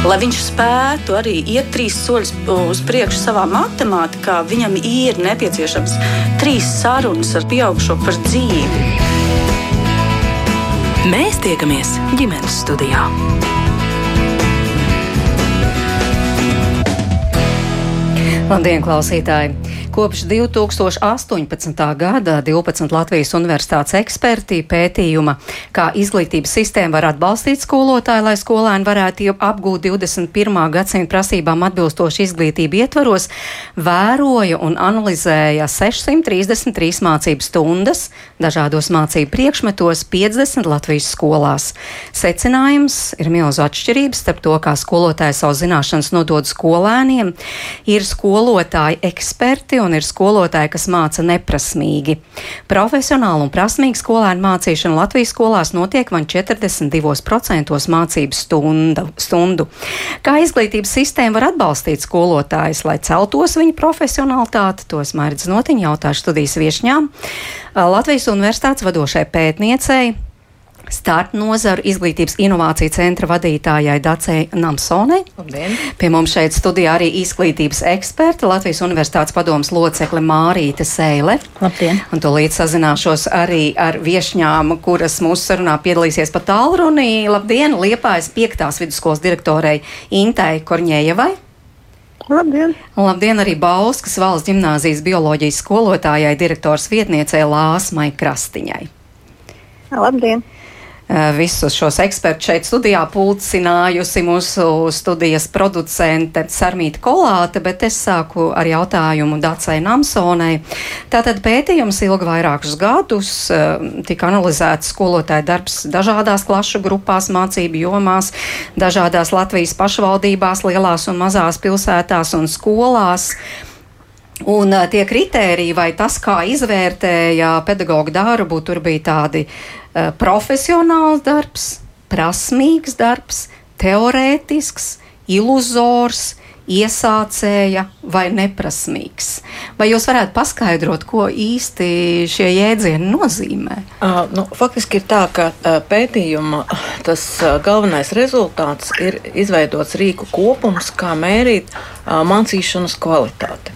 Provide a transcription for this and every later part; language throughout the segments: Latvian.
Lai viņš spētu arī iet trīs soļus uz priekšu savā matemātikā, viņam ir nepieciešams trīs sarunas ar pieaugušo par dzīvi. Mēs tiekamies ģimenes studijā. Labdien, klausītāji! Kopš 2018. gada 12 Latvijas universitātes eksperti pētījuma, kā izglītības sistēma var atbalstīt skolotāju, lai skolēni varētu apgūt 21. gadsimta prasībām atbilstošu izglītību ietvaros, vēroja un analizēja 633 mācību stundas dažādos mācību priekšmetos 50 Latvijas skolās. Secinājums ir milzu atšķirības starp to, kā skolotāji savu zināšanas nodod skolēniem. Ir skolotāji eksperti un ir skolotāji, kas māca neprasmīgi. Profesionāli un prasmīgi skolēnu mācīšana Latvijas skolās notiek man 42% mācību stunda, stundu. Kā izglītības sistēma var atbalstīt skolotājus, lai celtos viņa profesionalitāti, tos Mairdz Notiņa jautāšu studijas viešņām. Latvijas universitātes vadošai pētniecei starp nozaru izglītības inovāciju centra vadītājai Dacei Namsonai. Labdien. Pie mums šeit studijā arī izglītības eksperta Latvijas Universitātes padomas locekle Mārīte Seile. Labdien. Un to līdz sazināšos arī ar viešņām, kuras mūsu sarunā piedalīsies pa tālrunī. Labdien, Liepājas piektās vidusskolas direktorei Intai Korņējevai. Labdien! Labdien arī Bauskas valsts ģimnāzijas bioloģijas skolotājai direktors vietniecei Lāsmai Krastiņai. Labdien! Eh, visus šos ekspertus šeit studijā pulcinājusi mūsu studijas producente Sarmīta Kolāte, bet es sāku ar jautājumu Dacai Namsonai. Tātad pētījums ilga vairākus gadus, eh, tika analizēts skolotāja darbs dažādās klašu grupās, mācību jomās, dažādās Latvijas pašvaldībās, lielās un mazās pilsētās un skolās. Un uh, tie kritēriji, vai tas, kā izvērtēja pedagoģa darbu, tur bija tādi profesionāls darbs, prasmīgs darbs, teorētisks, iluzors, iesācēja vai neprasmīgs. Vai jūs varētu paskaidrot, ko īsti šie jēdzieni nozīmē? Uh, nu, faktiski ir tā, ka uh, pētījuma tas uh, galvenais rezultāts ir izveidots rīku kopums, kā mērīt uh, mācīšanas kvalitāti.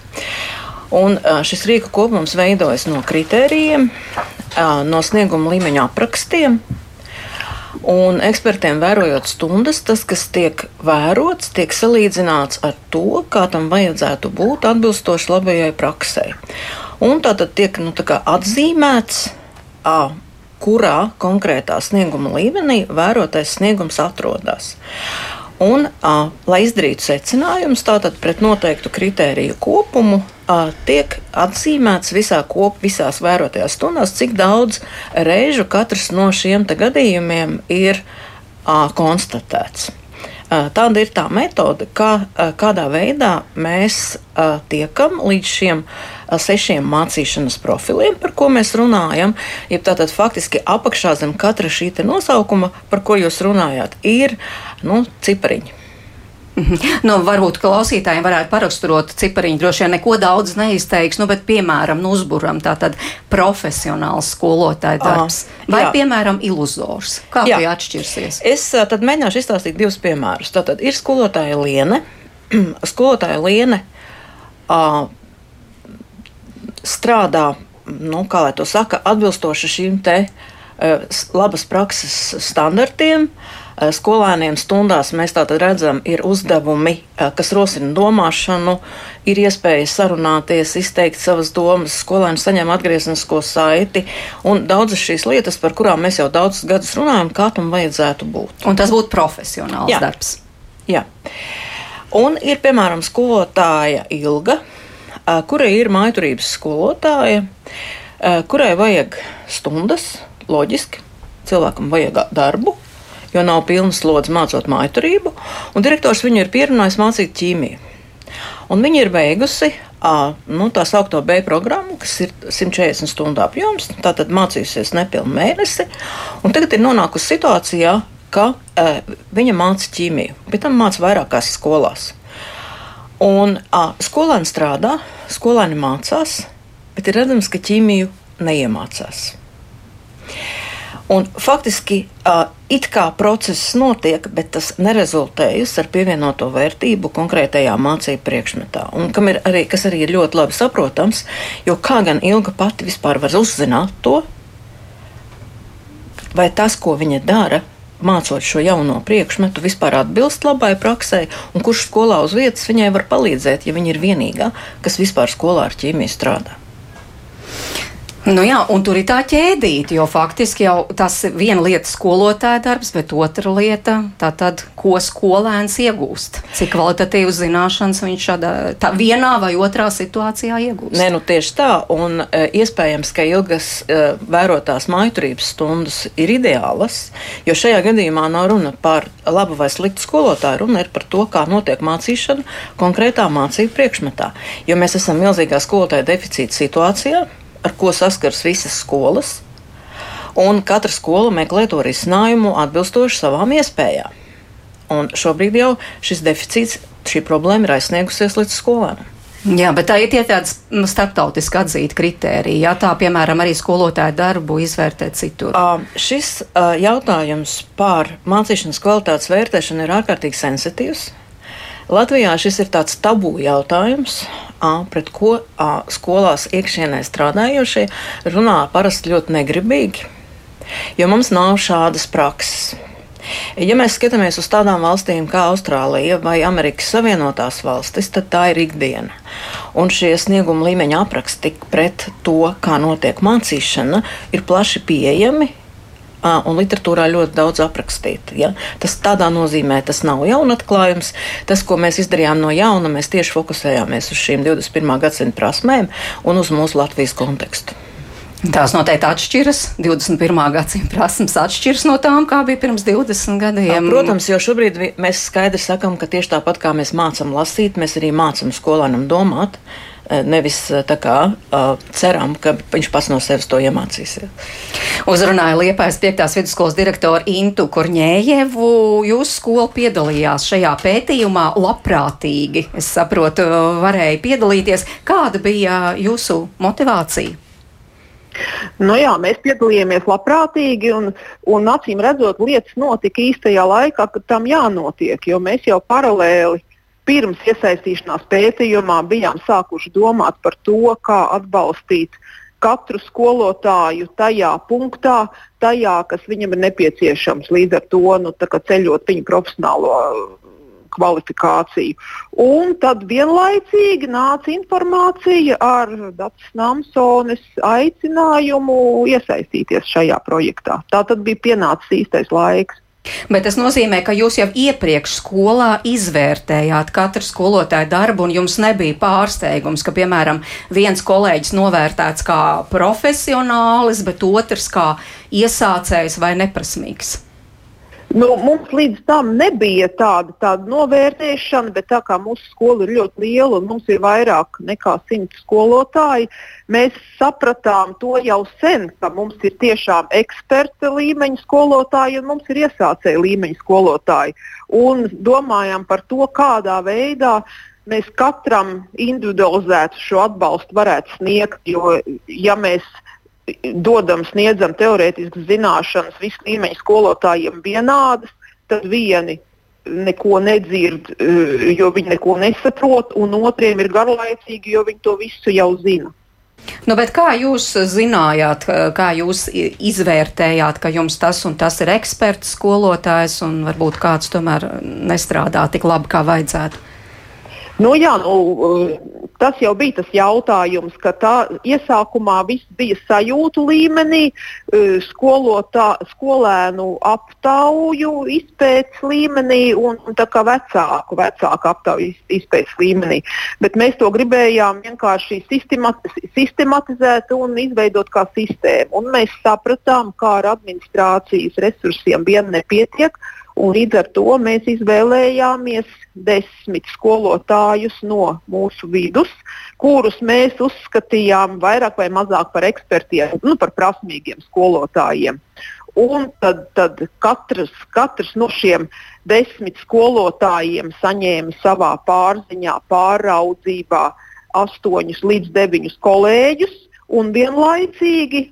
Un šis rīku kopums veidojas no kritērijiem, no snieguma līmeņa aprakstiem. Un ekspertiem vērojot stundas, tas, kas tiek vērots, tiek salīdzināts ar to, kā tam vajadzētu būt atbilstoši labajai praksē. Un tā tad tiek nu, atzīmēts, à, kurā konkrētā snieguma līmenī vērotais sniegums atrodas. Un, a, lai izdarītu secinājumus, tātad pret noteiktu kritēriju kopumu a, tiek atzīmēts visā kop, visās vērotajās stundās, cik daudz reižu katrs no šiem gadījumiem ir a, konstatēts. Tāda ir tā metode, kā, kādā veidā mēs tiekam līdz šiem sešiem mācīšanas profiliem, par ko mēs runājam. Ja tātad faktiski apakšā zem katra šī nosaukuma, par ko jūs runājāt, ir nu, cipariņi. Mhm. Nu, varbūt klausītājiem varētu paraksturot cipariņu. Droši vien neko daudz neizteiks, nu, bet, piemēram, nu, uzburam tā tad profesionāls skolotāja darbs. Aha, vai, jā. piemēram, iluzors. Kā jā. tie atšķirsies? Es tad mēģināšu izstāstīt divus piemērus. Tātad ir skolotāja Liene. skolotāja Liene uh, strādā, nu, kā lai to saka, atbilstoši šīm te uh, labas prakses standartiem. Eh, skolēniem stundās mēs tātad redzam, ir uzdevumi, eh, kas rosina domāšanu, ir iespēja sarunāties, izteikt savas domas, skolēni saņem atgriezenisko saiti un daudzas šīs lietas, par kurām mēs jau daudzus gadus runājam, kā tam vajadzētu būt. Un tas būtu profesionāls Jā. darbs. Jā. Un ir piemēram skolotāja Ilga, kurai ir maiturības skolotāja, kurai vajag stundas, loģiski, cilvēkam vajag darbu, jo nav pilnas slodzes mācot mājturību, un direktors viņu ir pierunājis mācīt ķīmiju. Un viņa ir beigusi A, nu, tā saucamo B programmu, kas ir 140 stundu apjoms. Tātad mācījusies nepilnu mēnesi, tagad ir nonākusi situācijā, ka e, viņa māca ķīmiju, bet tam māca vairākās skolās. Un a, skolēni strādā, skolēni mācās, bet ir redzams, ka ķīmiju neiemācās. Un faktiski it kā process notiek, bet tas nerezultējas ar pievienoto vērtību konkrētajā mācību priekšmetā. Un ir arī, kas arī ir ļoti labi saprotams, jo kā gan ilga pati vispār var uzzināt to, vai tas, ko viņa dara, mācot šo jauno priekšmetu, vispār atbilst labai praksē, un kurš skolā uz vietas viņai var palīdzēt, ja viņa ir vienīgā, kas vispār skolā ar ķīmiju strādā. Nu jā, un tur ir tā ķēdīte, jo faktiski jau tas viena lieta skolotāja darbs, bet otra lieta - tātad, ko skolēns iegūst. Cik kvalitatīvas zināšanas viņš šādā vienā vai otrā situācijā iegūst. Nē, nu tieši tā, un e, iespējams, ka ilgas e, vērotās maiturības stundas ir ideālas, jo šajā gadījumā nav runa par labu vai sliktu skolotāju, runa ir par to, kā notiek mācīšana konkrētā mācību priekšmetā. Jo mēs esam milzīgā skolotāja deficīta situācijā ar ko saskars visas skolas, un katra skola meklē to risinājumu atbilstoši savām iespējām. Un šobrīd jau šis deficīts, šī problēma ir aizsniegusies līdz skolām. Jā, bet tā ir tie nu, starptautiski atzīta kritērija. Jā, tā, piemēram, arī skolotāju darbu izvērtē citur. Uh, šis uh, jautājums par mācīšanas kvalitātes vērtēšanu ir ārkārtīgi sensitīvs. Latvijā šis ir tāds tabū jautājums, pret ko skolās iekšienē strādājošie runā parasti ļoti negribīgi, jo mums nav šādas prakses. Ja mēs skatāmies uz tādām valstīm kā Austrālija vai Amerikas Savienotās valstis, tad tā ir ikdiena. Un šie snieguma līmeņa apraksti pret to, kā notiek mācīšana, ir plaši pieejami un literatūrā ļoti daudz aprakstīta. Ja? Tas tādā nozīmē, tas nav jaunatklājums. Tas, ko mēs izdarījām no jauna, mēs tieši fokusējāmies uz šīm 21. gadsimta prasmēm un uz mūsu Latvijas kontekstu. Tās noteikti atšķiras. 21. gadsimta prasības atšķiras no tām, kā bija pirms 20 gadiem. Protams, jo šobrīd mēs skaidri sakām, ka tieši tāpat kā mēs mācām lasīt, mēs arī mācām skolēnam domāt. Eh, nevis eh, tā kā uh, ceram, ka viņš pats no sevis to iemācīsies. Uzrunāja Liepājas 5. vidusskolas direktoru Intu Korņējevu. Jūsu skola piedalījās šajā pētījumā labprātīgi. Es saprotu, varēja piedalīties. Kāda bija jūsu motivācija? Nu jā, mēs piedalījāmies labprātīgi, un, un acīm redzot, lietas notika īstajā laikā, kad tam jānotiek. Jo mēs jau paralēli pirms iesaistīšanās pētījumā bijām sākuši domāt par to, kā atbalstīt katru skolotāju tajā punktā, tajā, kas viņam ir nepieciešams. Līdz ar to nu, ceļot viņu profesionālo kvalifikāciju. Un tad vienlaicīgi nāca informācija ar Dārsa Namsones aicinājumu iesaistīties šajā projektā. Tā tad bija pienācis īstais laiks. Bet tas nozīmē, ka jūs jau iepriekš skolā izvērtējāt katru skolotāju darbu, un jums nebija pārsteigums, ka, piemēram, viens kolēģis novērtēts kā profesionālis, bet otrs kā iesācējs vai neprasmīgs. Nu, mums līdz tam nebija tāda, tāda novērtēšana, bet tā kā mūsu skola ir ļoti liela un mums ir vairāk nekā simts skolotāji, mēs sapratām to jau sen, ka mums ir tiešām eksperta līmeņa skolotāji un mums ir iesācēja līmeņa skolotāji. Un domājām par to, kādā veidā mēs katram individualizētu šo atbalstu varētu sniegt. Jo, ja mēs dodam, sniedzam teorētiskas zināšanas visu līmeņu skolotājiem vienādas, tad vieni neko nedzird, eh, jo viņi neko nesaprot, un otriem ir garlaicīgi, jo viņi to visu jau zina. Nu, kā jūs zinājāt, kā jūs izvērtējāt, ka jums tas un tas ir eksperts, skolotājs, un varbūt kāds tomēr nestrādā tik labi, kā vajadzētu? Nu, jā, nu, tas jau bija tas jautājums, ka tā iesākumā viss bija sajūtu līmenī, e, skolotā, skolēnu aptauju izpētes līmenī un, vecāku, vecāku aptauju izpētes līmenī. Bet mēs to gribējām vienkārši sistematizēt un izveidot kā sistēmu. Un mēs sapratām, kā ar administrācijas resursiem vien nepietiek Un līdz ar to mēs izvēlējāmies desmit skolotājus no mūsu vidus, kurus mēs uzskatījām vairāk vai mazāk par ekspertiem, nu, par prasmīgiem skolotājiem. Un tad, tad katrs, katrs no šiem desmit skolotājiem saņēma savā pārziņā, pāraudzībā astoņus līdz deviņus kolēģus, un vienlaicīgi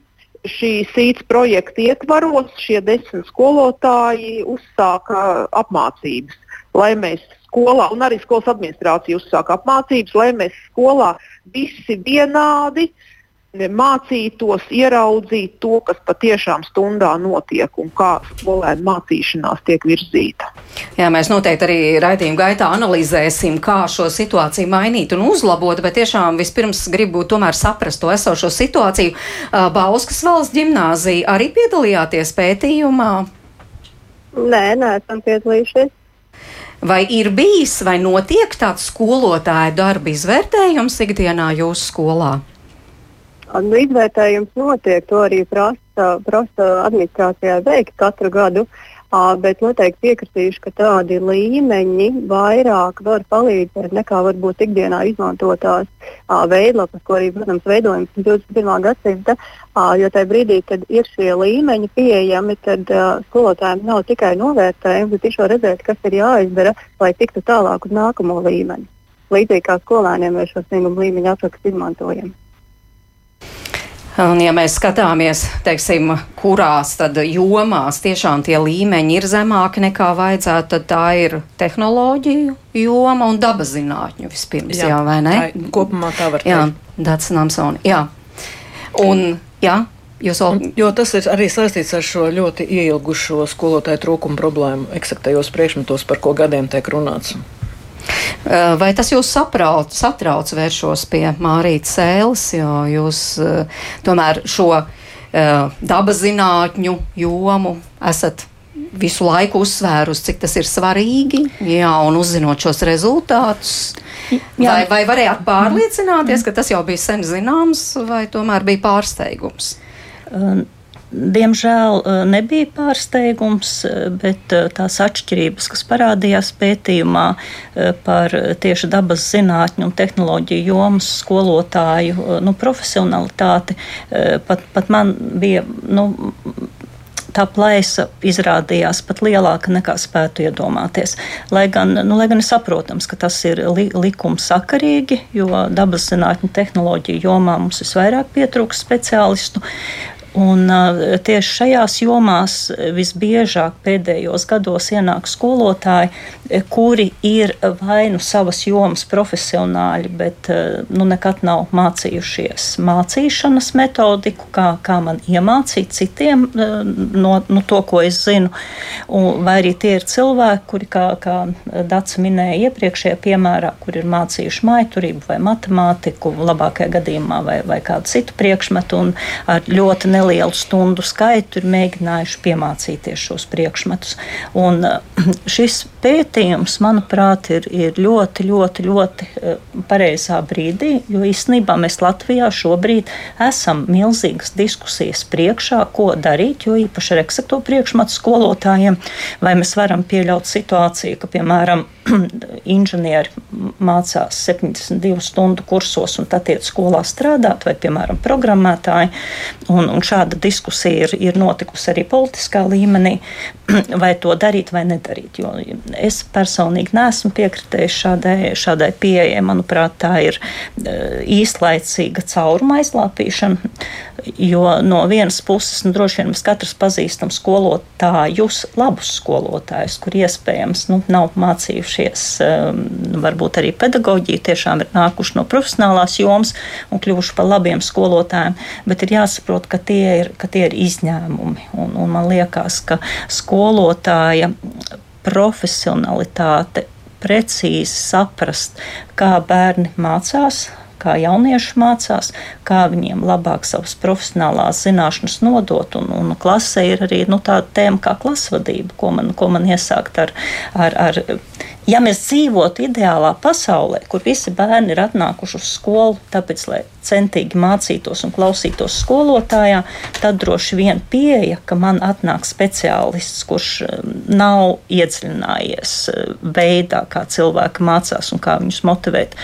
šī sīts projekta ietvaros šie desmit skolotāji uzsāka apmācības, lai mēs skolā, un arī skolas administrācija uzsāka apmācības, lai mēs skolā visi vienādi uh, mācītos, ieraudzīt to, kas patiešām stundā notiek un kā skolēnu mācīšanās tiek virzīta. Jā, mēs noteikti arī raidījuma gaitā analizēsim, kā šo situāciju mainīt un uzlabot, bet tiešām vispirms gribu tomēr saprast to esošo situāciju. Bauskas valsts ģimnāzija arī piedalījāties pētījumā? Nē, neesam piedalījušies. Vai ir bijis vai notiek tāds skolotāju darba izvērtējums ikdienā jūsu skolā? Nu, izvērtējums notiek, to arī prasa, prasa administrācijā veikt katru gadu. Bet noteikti piekritīšu, ka tādi līmeņi vairāk var palīdzēt nekā varbūt ikdienā izmantotās veidlapas, ko arī, protams, veidojam 21. gadsimta. Jo tajā brīdī, kad ir šie līmeņi pieejami, tad skolotājiem nav tikai novērtējumi, bet tiešām redzēt, kas ir jāizdara, lai tiktu tālāk uz nākamo līmeni. Līdzīgi kā skolēniem mēs šo sniegumu līmeņu aprakstu izmantojam. Un, ja mēs skatāmies, teiksim, kurās tad jomās tiešām tie līmeņi ir zemāki nekā vajadzētu, tad tā ir tehnoloģiju joma un dabas zinātņu vispirms, jā, jā vai ne? Tā, kopumā tā var teikt. Jā, Dats Namsoni, jā. Un, jā, jūs vēl. Jo tas ir arī saistīts ar šo ļoti ieilgušo skolotāju trūkumu problēmu eksaktajos priekšmetos, par ko gadiem tiek runāts. Eh, vai tas jūs saprauc, satrauc vēršos pie Mārītas Sēles, jo jūs eh, tomēr šo eh, dabas zinātņu jomu esat visu laiku uzsvērus, cik tas ir svarīgi, jā, un uzzinot šos rezultātus. Jā. Vai, vai varējāt pārliecināties, ka tas jau bija sen zināms, vai tomēr bija pārsteigums? Um Diemžēl eh, nebija pārsteigums, eh, bet eh, tās atšķirības, kas parādījās pētījumā par tieši dabas zinātņu un tehnoloģiju jomas skolotāju nu, profesionalitāti, pat, pat man bija. Nu, tā plaisa izrādījās pat lielāka nekā spētu iedomāties. Lai gan, nu, lai gan ir saprotams, ka tas ir li likumsakarīgi, jo dabas zinātņu tehnoloģiju jomā mums visvairāk pietrūks speciālistu. Un, tieši šajās jomās visbiežāk pēdējos gados ienāk skolotāji, kuri ir vai nu savas jomas profesionāļi, bet uh, nu, nekad nav mācījušies mācīšanas metodiku, kā, kā man iemācīt citiem uh, no, no to, ko es zinu. Un, vai arī tie ir cilvēki, kuri, kā, kā Dārts minēja iepriekšējā piemērā, kur ir mācījuši maiturību vai matemātiku, labākajā gadījumā vai, vai kādu citu priekšmetu un ar ļoti nelielu stundu skaitu ir mēģinājuši piemācīties šos priekšmetus. Un šis pētījums, manuprāt, ir, ir ļoti, ļoti, ļoti eh, pareizā brīdī, jo īstenībā mēs Latvijā šobrīd esam milzīgas diskusijas priekšā, ko darīt, jo īpaši ar eksakto priekšmetu skolotājiem, vai mēs varam pieļaut situāciju, ka, piemēram, inženieri mācās 72 stundu kursos un tad iet skolā strādāt, vai, piemēram, programmētāji. Un, un šāda diskusija ir, ir notikusi arī politiskā līmenī, vai to darīt vai nedarīt. Jo es personīgi neesmu piekritējis šādai, šādai pieejai. Manuprāt, tā ir e, īslaicīga cauruma aizlāpīšana. Jo no vienas puses, nu, droši vien mēs katrs pazīstam skolotājus, labus skolotājus, kur iespējams nu, nav mācījušies, um, varbūt arī pedagoģiju, tiešām ir nākuši no profesionālās jomas un kļuvuši par labiem skolotājiem, bet ir jāsaprot, ka tie ir, ka tie ir izņēmumi. Un, un man liekas, ka skolotāja profesionalitāte precīzi saprast, kā bērni mācās, kā jaunieši mācās, kā viņiem labāk savas profesionālās zināšanas nodot. Un, un klasē ir arī nu, tāda tēma kā klasvadība, ko man, ko man iesākt ar, ar, ar Ja mēs dzīvotu ideālā pasaulē, kur visi bērni ir atnākuši uz skolu, tāpēc, lai centīgi mācītos un klausītos skolotājā, tad droši vien pieeja, ka man atnāk speciālists, kurš um, nav iedziļinājies uh, veidā, kā cilvēki mācās un kā viņus motivēt.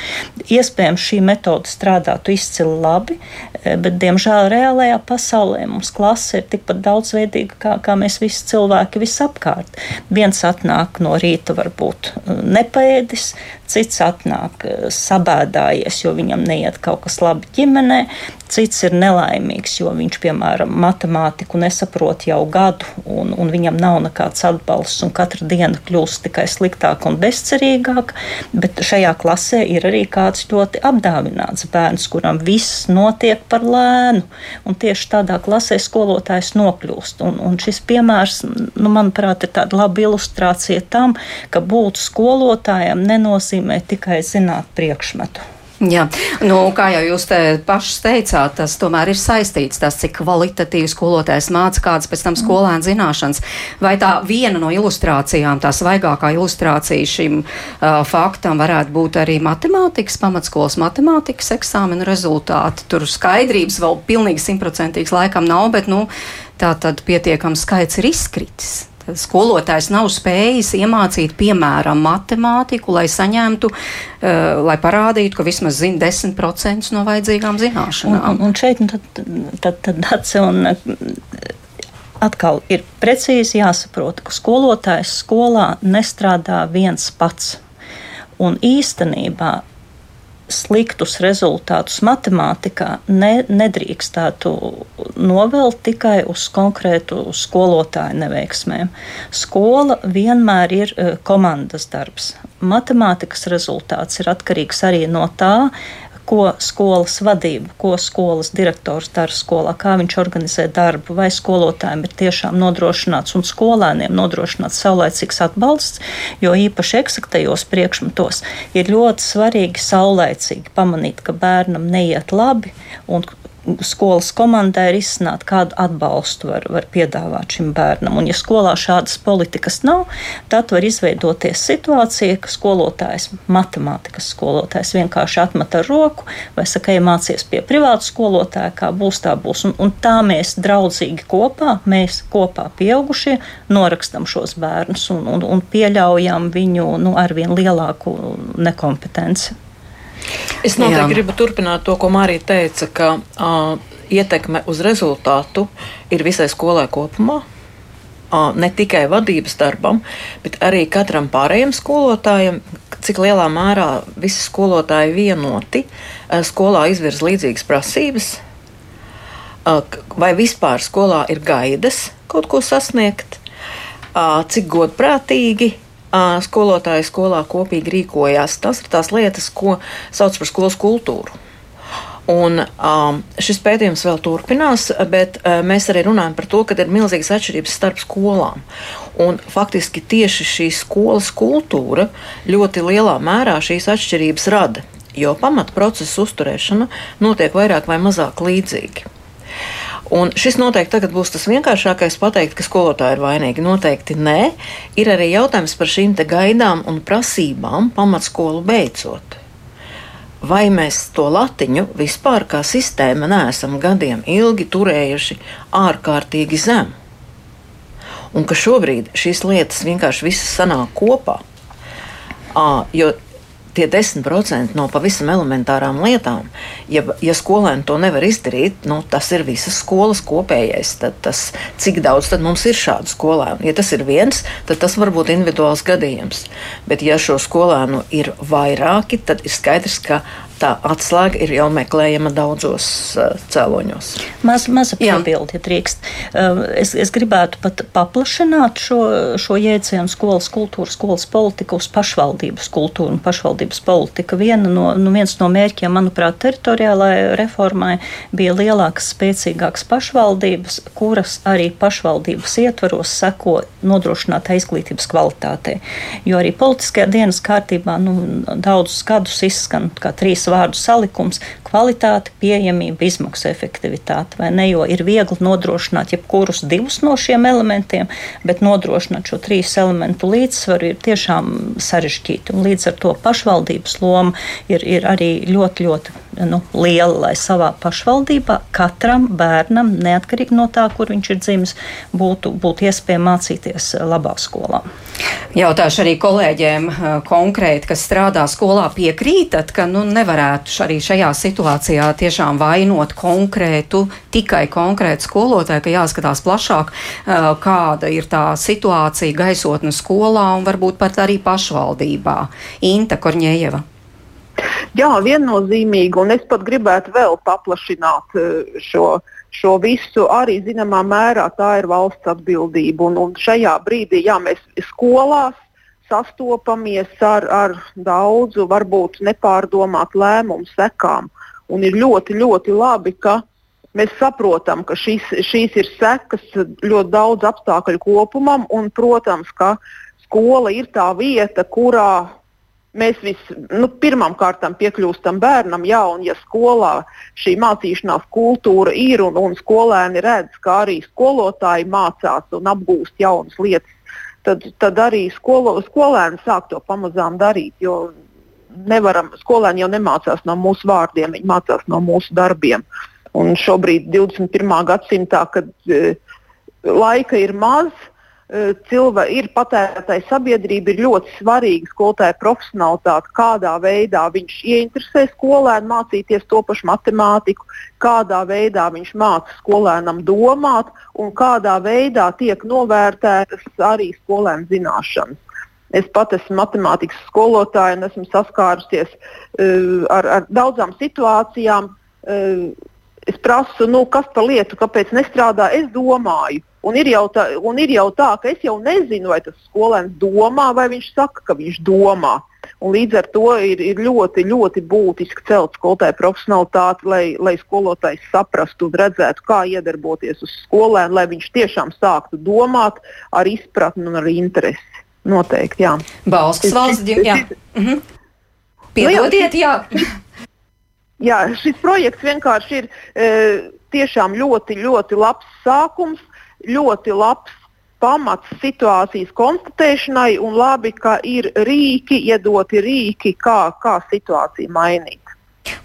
Iespējams, šī metode strādātu izcili labi, eh, bet, diemžēl, reālajā pasaulē mums klase ir tikpat daudzveidīga, kā, kā mēs visi cilvēki visapkārt. Viens atnāk no rīta varbūt nepaēdis, cits atnāk sabēdājies, jo viņam neiet kaut kas labi ģimenē, cits ir nelaimīgs, jo viņš, piemēram, matemātiku nesaprot jau gadu, un, un viņam nav nekāds atbalsts, un katra diena kļūst tikai sliktāka un bezcerīgāka. Bet šajā klasē ir arī kāds ļoti apdāvināts bērns, kuram viss notiek par lēnu, un tieši tādā klasē skolotājs nokļūst. Un, un šis piemērs, nu, manuprāt, ir tāda laba ilustrācija tam, ka būt skolotājam nenozīmē tikai zināt priekšmetu. Jā, nu, kā jau jūs te pašs teicāt, tas tomēr ir saistīts tas, cik kvalitatīvi skolotājs māca kādas pēc tam skolēna zināšanas. Vai tā viena no ilustrācijām, tā svaigākā ilustrācija šim uh, faktam varētu būt arī matemātikas, pamatskolas matemātikas eksāmenu rezultāti? Tur skaidrības vēl pilnīgi simtprocentīgs laikam nav, bet, nu, tā tad pietiekams skaits ir izkritis skolotājs nav spējis iemācīt, piemēram, matemātiku, lai saņemtu, uh, lai parādītu, ka vismaz zina 10% no vajadzīgām zināšanām. Un, un, šeit nu, tad, tad, tad, tad, un, atkal ir precīzi jāsaprot, ka skolotājs skolā nestrādā viens pats. Un īstenībā sliktus rezultātus matemātikā ne, nedrīkstētu novelt tikai uz konkrētu skolotāju neveiksmēm. Skola vienmēr ir uh, komandas darbs. Matemātikas rezultāts ir atkarīgs arī no tā, ko skolas vadība, ko skolas direktors dara skolā, kā viņš organizē darbu, vai skolotājiem ir tiešām nodrošināts un skolēniem nodrošināts saulēcīgs atbalsts, jo īpaši eksaktajos priekšmetos ir ļoti svarīgi saulēcīgi pamanīt, ka bērnam neiet labi un skolas komandai ir izsnākt, kādu atbalstu var, var piedāvāt šim bērnam. Un, ja skolā šādas politikas nav, tad var izveidoties situācija, ka skolotājs, matemātikas skolotājs vienkārši atmet ar roku vai saka, ja mācies pie privāta skolotāja, kā būs, tā būs. Un, un tā mēs draudzīgi kopā, mēs kopā pieaugušie, norakstam šos bērnus un, un, un pieļaujam viņu nu, arvien lielāku nekompetenci. Es noteikti Jā. gribu turpināt to, ko Mārija teica, ka uh, ietekme uz rezultātu ir visai skolai kopumā. Uh, ne tikai vadības darbam, bet arī katram pārējiem skolotājam, cik lielā mērā visi skolotāji vienoti uh, skolā izvirz līdzīgas prasības, uh, vai vispār skolā ir gaidas kaut ko sasniegt, cik godprātīgi skolotāji skolā kopīgi rīkojās. Tas ir tās lietas, ko sauc par skolas kultūru. Un, um, šis pētījums vēl turpinās, bet uh, mēs arī runājam par to, ka ir milzīgas atšķirības starp skolām. Un, faktiski tieši šī skolas kultūra ļoti lielā mērā šīs atšķirības rada, jo pamatprocesa uzturēšana notiek vairāk vai mazāk līdzīgi. Un šis noteikti būs tas vienkāršākais pateikt, ka skolotāji ir vainīgi. Noteikti nē. Ir arī jautājums par šīm gaidām un prasībām pamatskolu beidzot. Vai mēs to latiņu vispār kā sistēma neesam gadiem ilgi turējuši ārkārtīgi zemu? Un ka šobrīd šīs lietas vienkārši visas sanāk kopā. À, jo tie 10% no pavisam elementārām lietām, ja, ja skolēni to nevar izdarīt, nu, tas ir visas skolas kopējais. Tad tas, cik daudz mums ir šādu skolēnu? Ja tas ir viens, tad tas var būt individuāls gadījums. Bet, ja šo skolēnu ir vairāki, tad ir skaidrs, ka tā atslēga ir jau meklējama daudzos uh, cēloņos. Maz, maza piebilde, ja drīkst. Uh, es, es gribētu pat paplašināt šo, šo jēdzienu skolas kultūru, skolas politiku uz pašvaldības kultūru un pašvaldības politika. Viena no, nu, viens no mērķiem, manuprāt, teritoriālajai reformai bija lielākas, spēcīgākas pašvaldības, kuras arī pašvaldības ietvaros seko nodrošinātai izglītības kvalitātei. Jo arī politiskajā dienas kārtībā nu, daudzus gadus izskan kā trīs vārdu salikums - kvalitāte, pieejamība, izmaksu efektivitāte. Vai ne? Jo ir viegli nodrošināt jebkurus divus no šiem elementiem, bet nodrošināt šo trīs elementu līdzsvaru ir tiešām sarežģīti. Un līdz ar to pašvaldības loma ir, ir arī ļoti, ļoti nu, liela, lai savā pašvaldībā katram bērnam, neatkarīgi no tā, kur viņš ir dzimis, būtu, būtu iespēja mācīties labā skolā. Jautāšu arī kolēģiem eh, konkrēti, kas strādā skolā, piekrītat, ka nu, nevarētu arī šajā situācijā tiešām vainot konkrētu, tikai konkrētu skolotāju, ka jāskatās plašāk, kāda ir tā situācija gaisotne skolā un varbūt pat arī pašvaldībā. Inta Korņējeva. Jā, viennozīmīgi, un es pat gribētu vēl paplašināt šo, šo visu. Arī zināmā mērā tā ir valsts atbildība. Un, un šajā brīdī, jā, mēs skolās sastopamies ar, ar daudzu, varbūt nepārdomātu lēmumu sekām. Un ir ļoti, ļoti labi, ka mēs saprotam, ka šīs, šīs ir sekas ļoti daudz apstākļu kopumam. Un, protams, ka skola ir tā vieta, kurā mēs vis, nu, kārtām piekļūstam bērnam, jā, un ja skolā šī mācīšanās kultūra ir un, un skolēni redz, ka arī skolotāji mācās un apgūst jaunas lietas tad, tad arī skolo, skolēni sāk to pamazām darīt. Jo nevaram, skolēni jau nemācās no mūsu vārdiem, viņi mācās no mūsu darbiem. Un šobrīd, 21. gadsimtā, kad e, laika ir maz, Eh, cilvēki ir patērētāji sabiedrība, ir ļoti svarīga skolotāja profesionālitāte, kādā veidā viņš ieinteresē skolēnu mācīties to pašu matemātiku, kādā veidā viņš māca skolēnam domāt un kādā veidā tiek novērtētas arī skolēnu zināšanas. Es pat esmu matemātikas skolotāja un esmu saskārusies uh, ar, ar daudzām situācijām. Uh, es prasu, nu, kas par lietu, kāpēc nestrādā. Es domāju, Un ir, tā, un ir jau tā, ka es jau nezinu, vai tas skolēns domā, vai viņš saka, ka viņš domā. Un līdz ar to ir, ir ļoti, ļoti būtiski celt skolotāju profesionalitāti, lai, lai skolotājs saprastu un redzētu, kā iedarboties uz skolēnu, lai viņš tiešām sāktu domāt ar izpratni un ar interesi. Noteikti, jā. Balsts valsts ģimene. Mhm. Piedodiet, jā. jā, šis projekts vienkārši ir e, tiešām ļoti, ļoti labs sākums ļoti labs pamats situācijas konstatēšanai un labi, ka ir rīki, iedoti rīki, kā, kā situāciju mainīt.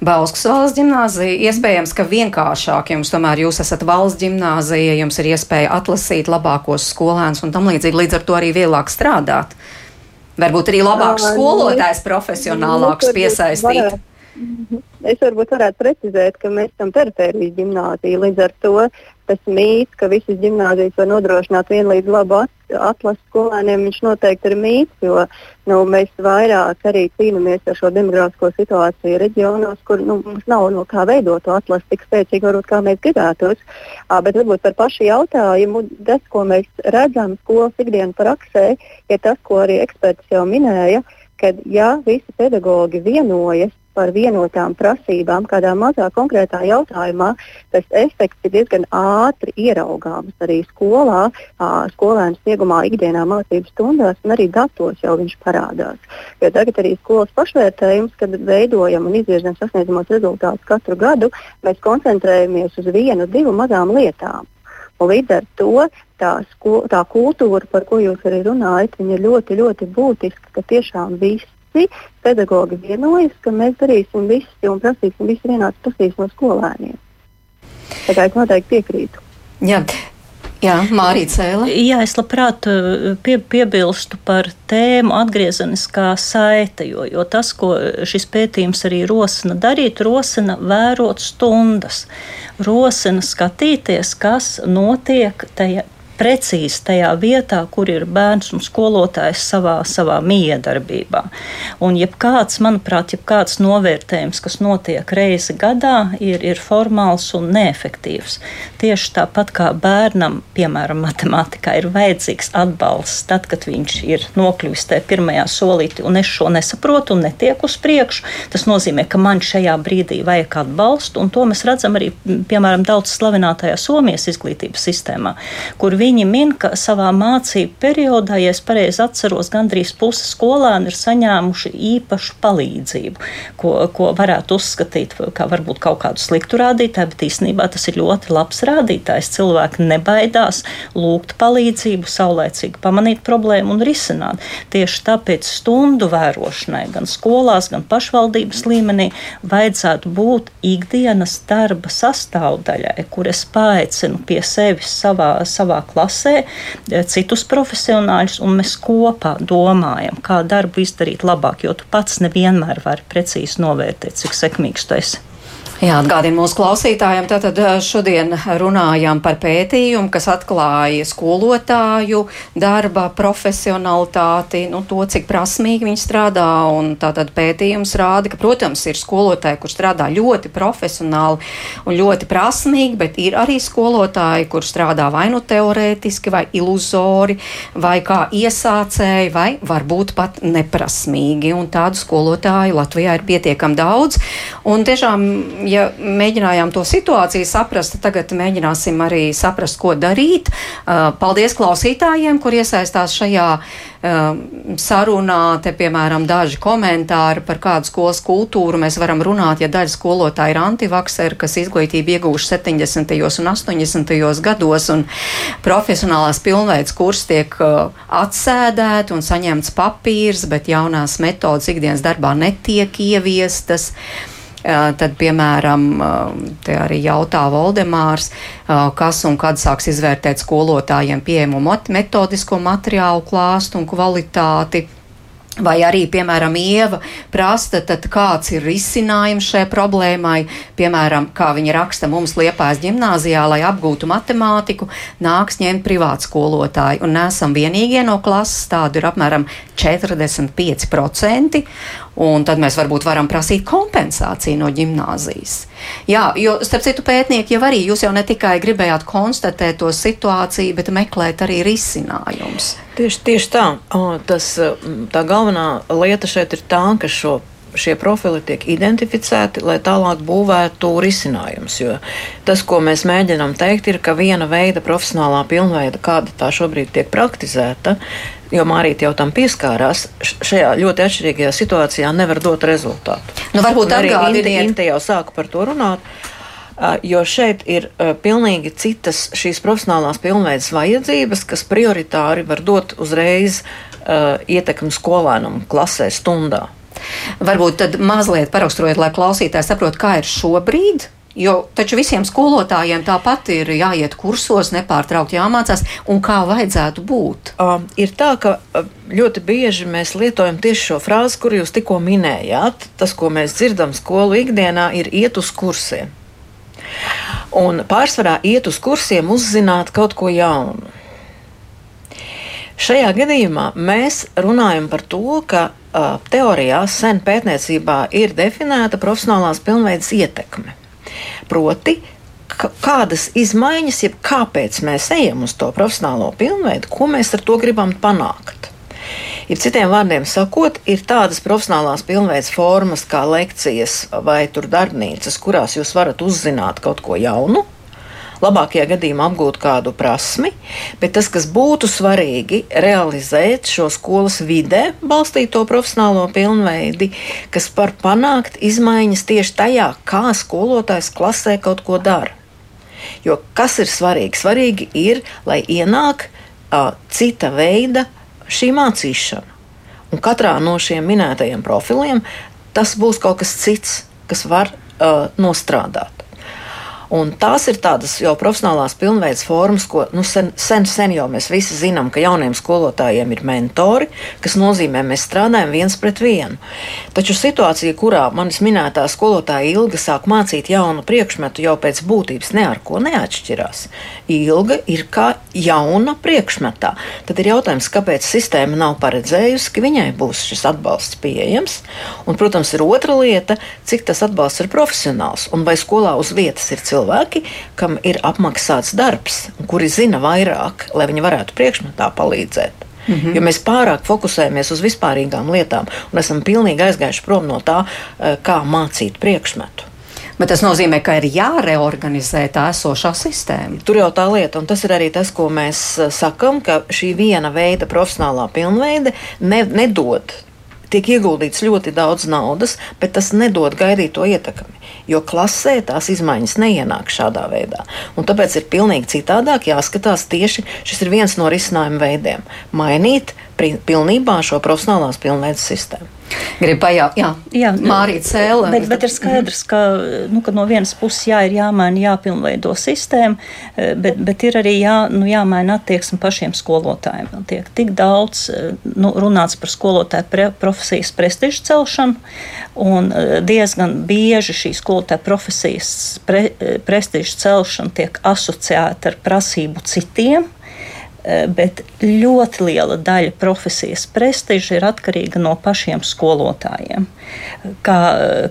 Bauskas valsts gimnāzija. Iespējams, ka vienkāršāk jums tomēr jūs esat valsts gimnāzija, jums ir iespēja atlasīt labākos skolēnus un tam līdzīgi, līdz ar to arī vieglāk strādāt. Varbūt arī labāks skolotājs, profesionālāks piesaistīt. Varētu. Es varbūt varētu precizēt, ka mēs esam perifērijas gimnāzija. Līdz ar to tas mīts, ka visas gimnāzijas var nodrošināt vienlīdz labu atlasu skolēniem, viņš noteikti ir mīts, jo nu, mēs vairāk arī cīnāmies ar šo demografisko situāciju reģionos, kur nu, mums nav no kā veidot to atlasu tik spēcīgi, varbūt kā mēs gribētos. À, bet varbūt par pašu jautājumu, tas, ko mēs redzam skolas ikdienas praksē, ir tas, ko arī eksperts jau minēja, ka ja visi pedagoģi vienojas par vienotām prasībām kādā mazā konkrētā jautājumā, tas efekts ir diezgan ātri ieraugāms arī skolā, skolēnu sniegumā, ikdienā mācību stundās, un arī datos jau viņš parādās. Jo tagad arī skolas pašvērtējums, kad veidojam un izvirzam sasniedzamos rezultātus katru gadu, mēs koncentrējamies uz vienu, divu mazām lietām. Un līdz ar to tā, sko, tā kultūra, par ko jūs arī runājat, ir ļoti, ļoti būtiska, ka tiešām viss visi pedagoģi vienojas, ka mēs darīsim visu un prasīsim visu vienādas prasības no skolēniem. Tā kā es noteikti piekrītu. Jā. Jā, Mārija Cēlā. Jā, es labprāt eh, pie, piebilstu par tēmu atgriezeniskā saite, jo, jo tas, ko šis pētījums arī rosina darīt, rosina vērot stundas, rosina skatīties, kas notiek tajā, precīzi tajā vietā, kur ir bērns un skolotājs savā, savā miedarbībā. Un jebkāds, manuprāt, jebkāds novērtējums, kas notiek reizi gadā, ir, ir formāls un neefektīvs. Tieši tāpat kā bērnam, piemēram, matemātikā, ir vajadzīgs atbalsts tad, kad viņš ir nokļuvis tajā pirmajā solītī, un es šo nesaprotu un netieku uz priekšu. Tas nozīmē, ka man šajā brīdī vajag atbalstu, un to mēs redzam arī, piemēram, daudz slavinātajā Somijas izglītības sistēmā, kur viņi min, ka savā mācību periodā, ja es pareizi atceros, gandrīz puse skolēni ir saņēmuši īpašu palīdzību, ko, ko varētu uzskatīt kā varbūt kaut kādu sliktu rādītāju, bet īstenībā tas ir ļoti labs rādītājs. Cilvēki nebaidās lūgt palīdzību, saulēcīgi pamanīt problēmu un risināt. Tieši tāpēc stundu vērošanai gan skolās, gan pašvaldības līmenī vajadzētu būt ikdienas darba sastāvdaļai, kur es paaicinu pie sevis savā, savā klasē eh, citus profesionāļus, un mēs kopā domājam, kā darbu izdarīt labāk, jo tu pats nevienmēr vari precīzi novērtēt, cik sekmīgs tu esi. Jā, atgādinu mūsu klausītājiem, tātad šodien runājām par pētījumu, kas atklāja skolotāju darba profesionalitāti, nu, to, cik prasmīgi viņi strādā, un tātad pētījums rāda, ka, protams, ir skolotāji, kur strādā ļoti profesionāli un ļoti prasmīgi, bet ir arī skolotāji, kur strādā vai nu teorētiski, vai iluzori, vai kā iesācēji, vai varbūt pat neprasmīgi, un tādu skolotāju Latvijā ir pietiekami daudz, un tiešām, ja mēģinājām to situāciju saprast, tagad mēģināsim arī saprast, ko darīt. Uh, paldies klausītājiem, kur iesaistās šajā uh, sarunā. Te, piemēram, daži komentāri par kādu skolas kultūru mēs varam runāt, ja daļa skolotāja ir antivakseri, kas izglītību iegūši 70. un 80. gados, un profesionālās pilnveids kurs tiek uh, atsēdēti un saņemts papīrs, bet jaunās metodas ikdienas darbā netiek ieviestas. Uh, Tad, piemēram, te arī jautā Voldemārs, kas un kad sāks izvērtēt skolotājiem pieejamo metodisko materiālu klāstu un kvalitāti. Vai arī, piemēram, Ieva prasta, tad kāds ir risinājums šai problēmai, piemēram, kā viņa raksta mums Liepājas ģimnāzijā, lai apgūtu matemātiku, nāks ņemt privātu skolotāju. Un nesam vienīgie no klases, tādu ir apmēram 45%, un tad mēs varbūt varam prasīt kompensāciju no ģimnāzijas. Jā, jo, starp citu, pētnieki jau arī jūs jau ne tikai gribējāt konstatēt to situāciju, bet meklēt arī risinājumus. Tieši, tieši tā. Tas, tā galvenā lieta šeit ir tā, ka šo šie profili tiek identificēti, lai tālāk būvētu risinājumus. Jo tas, ko mēs mēģinām teikt, ir, ka viena veida profesionālā pilnveida, kāda tā šobrīd tiek praktizēta, jo Mārīte jau tam pieskārās, šajā ļoti atšķirīgajā situācijā nevar dot rezultātu. Nu, varbūt arī Inte, Inte jau sāka par to runāt. Jo šeit ir pilnīgi citas šīs profesionālās pilnveidas vajadzības, kas prioritāri var dot uzreiz uh, ietekmi skolēnam klasē stundā. Varbūt tad mazliet paraksturojiet, lai klausītāji saprot, kā ir šobrīd Jo taču visiem skolotājiem tāpat ir jāiet kursos, nepārtraukti jāmācās, un kā vajadzētu būt. Uh, ir tā, ka ļoti bieži mēs lietojam tieši šo frāzi, kur jūs tikko minējāt. Tas, ko mēs dzirdam skolu ikdienā, ir iet uz kursiem. Un pārsvarā iet uz kursiem, uzzināt kaut ko jaunu. Šajā gadījumā mēs runājam par to, ka uh, teorijā sen pētniecībā ir definēta profesionālās pilnveidas ietekme. Proti, kādas izmaiņas, jeb kāpēc mēs ejam uz to profesionālo pilnveidu, ko mēs ar to gribam panākt. Ir citiem vārdiem sakot, ir tādas profesionālās pilnveids formas kā lekcijas vai darbnīcas, kurās jūs varat uzzināt kaut ko jaunu, labākajā gadījumā apgūt kādu prasmi, bet tas, kas būtu svarīgi, realizēt šo skolas vidē balstīto profesionālo pilnveidi, kas var panākt izmaiņas tieši tajā, kā skolotājs klasē kaut ko dara. Jo kas ir svarīgi? Svarīgi ir, lai ienāk uh, cita veida šī mācīšana. Un katrā no šiem minētajiem profiliem tas būs kaut kas cits, kas var uh, nostrādāt. Un tās ir tādas jau profesionālās pilnveids formas, ko nu, sen, sen, sen jau mēs visi zinām, ka jauniem skolotājiem ir mentori, kas nozīmē, mēs strādājam viens pret vienu. Taču situācija, kurā manis minētā skolotāja ilga sāk mācīt jaunu priekšmetu, jau pēc būtības ne ar ko neatšķirās. Ilga ir kā jauna priekšmetā. Tad ir jautājums, kāpēc sistēma nav paredzējusi, ka viņai būs šis atbalsts pieejams. Un, protams, ir otra lieta, cik tas atbalsts ir profesionāls un vai skolā uz vietas ir cilvēki cilvēki, kam ir apmaksāts darbs, kuri zina vairāk, lai viņi varētu priekšmetā palīdzēt. Mm -hmm. Jo mēs pārāk fokusējamies uz vispārīgām lietām un esam pilnīgi aizgājuši prom no tā, eh, kā mācīt priekšmetu. Bet tas nozīmē, ka ir jāreorganizē tā esošā sistēma. Tur jau tā lieta, un tas ir arī tas, ko mēs eh, sakam, ka šī viena veida profesionālā pilnveide ne, nedod tiek ieguldīts ļoti daudz naudas, bet tas nedod gaidīto ietekmi. Jo klasē tās izmaiņas neienāk šādā veidā. Un tāpēc ir pilnīgi citādāk jāskatās tieši šis ir viens no risinājuma veidiem - mainīt pilnībā šo profesionālās pilnveidas sistēmu. Gribu pajautāt, jā, jā Mārīt Cēlē. Bet, bet ir skaidrs, ka, nu, ka no vienas puses jā, ir jāmaina, jāpilnveido sistēma, eh, bet, bet ir arī jā, nu, jāmaina attieksme pašiem skolotājiem. Tiek tik daudz nu, runāts par skolotāju pre, profesijas prestižu celšanu, un eh, diezgan bieži šī skolotāja profesijas pre, prestižu celšana tiek asociēta ar prasību citiem. Eh, bet ļoti liela daļa profesijas prestiža ir atkarīga no pašiem skolotājiem. Kā,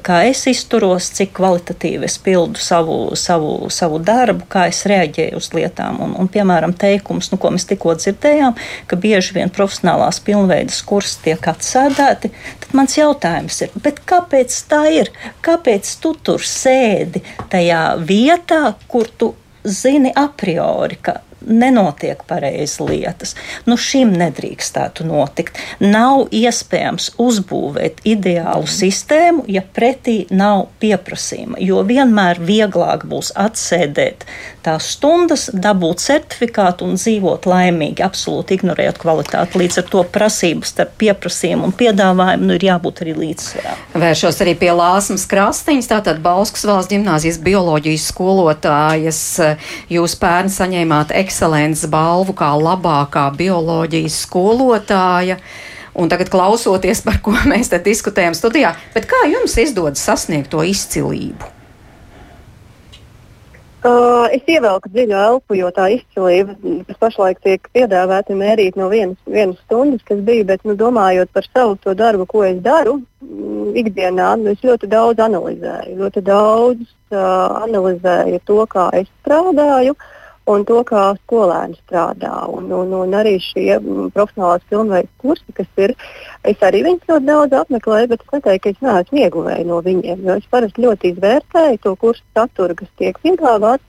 kā es izturos, cik kvalitatīvi es pildu savu, savu, savu darbu, kā es reaģēju uz lietām. Un, un, piemēram, teikums, nu, ko mēs tikko dzirdējām, ka bieži vien profesionālās pilnveidas kursi tiek atsēdēti, tad mans jautājums ir, kāpēc tā ir? Kāpēc tu tur sēdi tajā vietā, kur tu zini a priori, ka nenotiek pareizi lietas. Nu, šim nedrīkstētu notikt. Nav iespējams uzbūvēt ideālu sistēmu, ja pretī nav pieprasījuma. Jo vienmēr vieglāk būs atsēdēt tās stundas, dabūt certifikātu un dzīvot laimīgi, absolūti ignorējot kvalitāti. Līdz ar to prasības starp pieprasījumu un piedāvājumu nu, ir jābūt arī līdzsvarā. Vēršos arī pie Lāsmas Krastiņas, tātad Bauskas valsts gimnāzijas bioloģijas skolotājas. Jūs pērn saņēmāt ekscelences balvu kā labākā bioloģijas skolotāja. Un tagad klausoties, par ko mēs te diskutējam studijā, bet kā jums izdodas sasniegt to izcilību? Uh, es ievelku dziļu elpu, jo tā izcilība, kas pašlaik tiek piedāvāta, mērīt no vienas, vienas stundas, kas bija, bet nu, domājot par savu to darbu, ko es daru mm, ikdienā, nu, es ļoti daudz analizēju. Ļoti daudz uh, analizēju to, kā es strādāju. Uh, un to, kā skolēni strādā. Un, un, un arī šie mm, profesionālās pilnveidas kursi, kas ir, es arī viņus ļoti daudz apmeklēju, bet es neteiktu, ka es neesmu ieguvēju no viņiem. Jo es parasti ļoti izvērtēju to kursu saturu, kas tiek piedāvāts.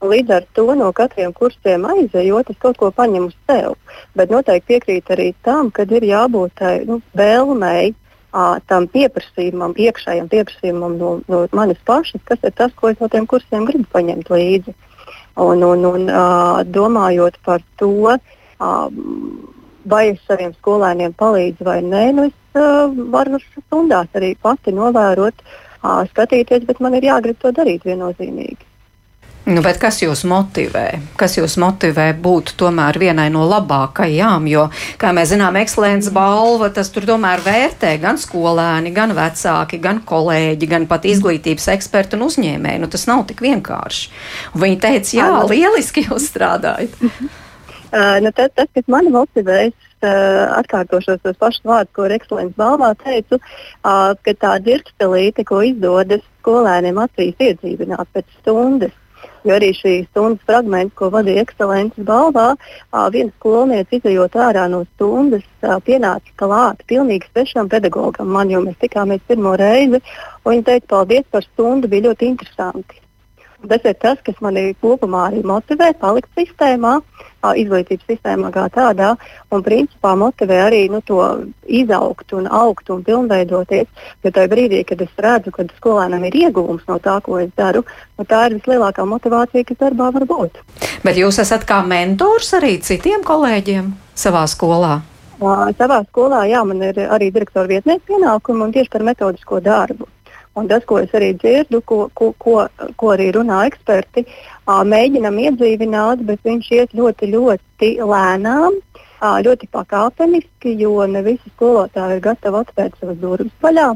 Līdz ar to no katriem kursiem aizejot, es kaut ko paņemu sev. Bet noteikti piekrītu arī tam, ka ir jābūt tai nu, vēlmei tam pieprasījumam, iekšējam pieprasījumam no, no manis pašas, kas ir tas, ko es no tiem kursiem gribu paņemt līdzi. Un, un, un domājot par to, vai es saviem skolēniem palīdzu vai nē, nu es varu stundās arī pati novērot, skatīties, bet man ir jāgrib to darīt viennozīmīgi. Nu, kas jūs motivē? Kas jūs motivē būt tomēr vienai no labākajām? Jo, kā mēs zinām, ekscelences balva tas tur tomēr vērtē gan skolēni, gan vecāki, gan kolēģi, gan pat izglītības eksperti un uzņēmēji. Nu, tas nav tik vienkārši. Un viņi teica, jā, lieliski jūs strādājat. Uh, nu, tas, tas, kas mani motivē, es uh, atkārtošos tos pašus vārdus, ko Rekscelents balvā teicu, uh, ka tā dirkstelīte, ko izdodas skolēniem acīs iedzīvināt pēc stundas, Jo arī šī stundas fragments, ko vadīja ekscelences balvā, viena skolniece izējot ārā no stundas, pienāca klāt pilnīgi svešam pedagogam man, jo mēs tikāmies pirmo reizi. Viņa teica, paldies par stundu, bija ļoti interesanti. Tas ir tas, kas manī kopumā arī motivē palikt sistēmā, izglītības sistēmā kā tādā, un principā motivē arī nu, to izaugt un augt un pilnveidoties. Jo tajā brīdī, kad es redzu, ka skolēnam ir ieguvums no tā, ko es daru, nu, tā ir vislielākā motivācija, kas darbā var būt. Bet jūs esat kā mentors arī citiem kolēģiem savā skolā? Savā skolā, jā, man ir arī direktora vietnieks pienākumi un tieši par metodisko darbu. Un tas, ko es arī dzirdu, ko, ko, ko, ko arī runā eksperti, mēģinam iedzīvināt, bet viņš iet ļoti, ļoti lēnām, ļoti pakāpeniski, jo ne visi skolotāji ir gatavi atvērt savas durvis vaļā.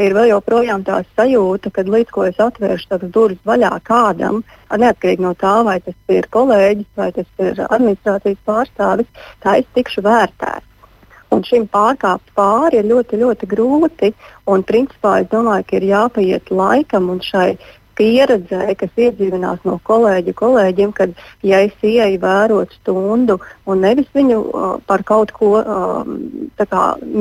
Ir vēl joprojām tā sajūta, ka līdz ko es atvēršu savas durvis vaļā kādam, neatkarīgi no tā, vai tas ir kolēģis vai tas ir administrācijas pārstāvis, tā es tikšu vērtēts. Un šim pārkāpt pāri ir ļoti, ļoti grūti. Un, principā, es domāju, ka ir jāpaiet laikam un šai pieredzē, kas iedzīvinās no kolēģu kolēģiem, kad ja es ieeju vērot stundu un nevis viņu uh, par kaut ko uh,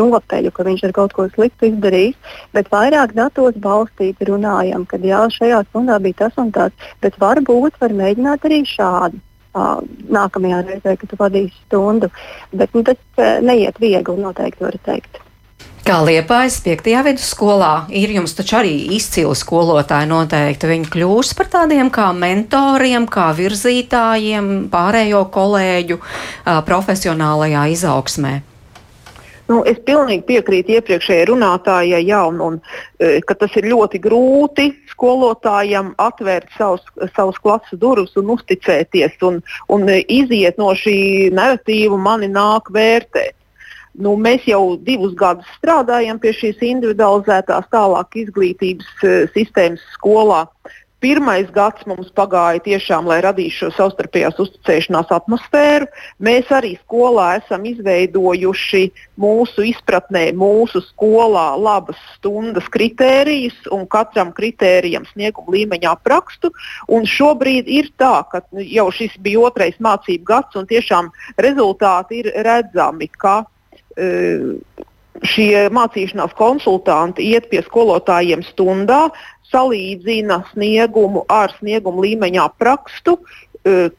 nopeļu, ka viņš ir kaut ko sliktu izdarījis, bet vairāk datos balstīti runājam, ka jā, šajā stundā bija tas un tas, bet varbūt var mēģināt arī šādi uh, nākamajā reizē, kad tu vadīsi stundu. Bet nu, tas uh, neiet viegli, noteikti var teikt. Kā liepājas 5. vidusskolā, ir jums taču arī izcili skolotāji noteikti. Viņi kļūs par tādiem kā mentoriem, kā virzītājiem, pārējo kolēģu uh, profesionālajā izaugsmē. Nu, es pilnīgi piekrītu iepriekšējai runātājai, jā, un, un, ka tas ir ļoti grūti skolotājam atvērt savus, savus klases durvis un uzticēties un, un iziet no šī narratīva, mani nāk vērtēt. Nu, mēs jau divus gadus strādājam pie šīs individualizētās tālāk izglītības sistēmas skolā. Pirmais gads mums pagāja tiešām, lai radītu šo savstarpējās uzticēšanās atmosfēru. Mēs arī skolā esam izveidojuši mūsu izpratnē, mūsu skolā labas stundas kritērijus un katram kritērijam snieguma līmeņa aprakstu. Un šobrīd ir tā, ka jau šis bija otrais mācību gads un tiešām rezultāti ir redzami, ka uh, šie mācīšanās konsultanti iet pie skolotājiem stundā, salīdzina sniegumu ar snieguma līmeņa aprakstu. E,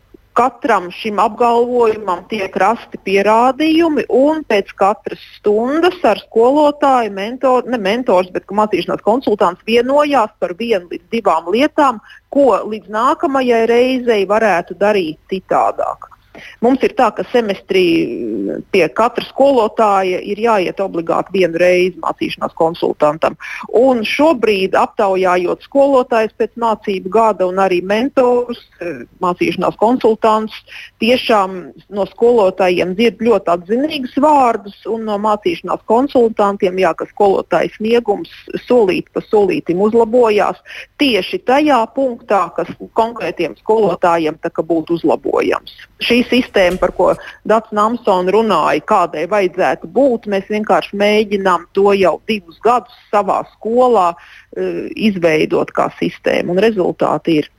katram šim apgalvojumam tiek rasti pierādījumi, un pēc katras stundas ar skolotāju, mentor, ne mentors, bet mācīšanās konsultants vienojās par vienu līdz divām lietām, ko līdz nākamajai reizei varētu darīt citādāk. Mums ir tā, ka semestrī pie katra skolotāja ir jāiet obligāti vienu reizi mācīšanās konsultantam. Un šobrīd, aptaujājot skolotājus pēc mācību gada un arī mentors, mācīšanās konsultants, tiešām no skolotājiem dzird ļoti atzinīgus vārdus, un no mācīšanās konsultantiem, jā, ka skolotāja sniegums solīt pa solītim uzlabojās tieši tajā punktā, kas konkrētiem skolotājiem būtu uzlabojams. Šī sistēma, par ko Dārts Namsons runāja, kādai vajadzētu būt, mēs vienkārši mēģinām to jau divus gadus savā skolā uh, izveidot kā sistēmu, un rezultāti ir.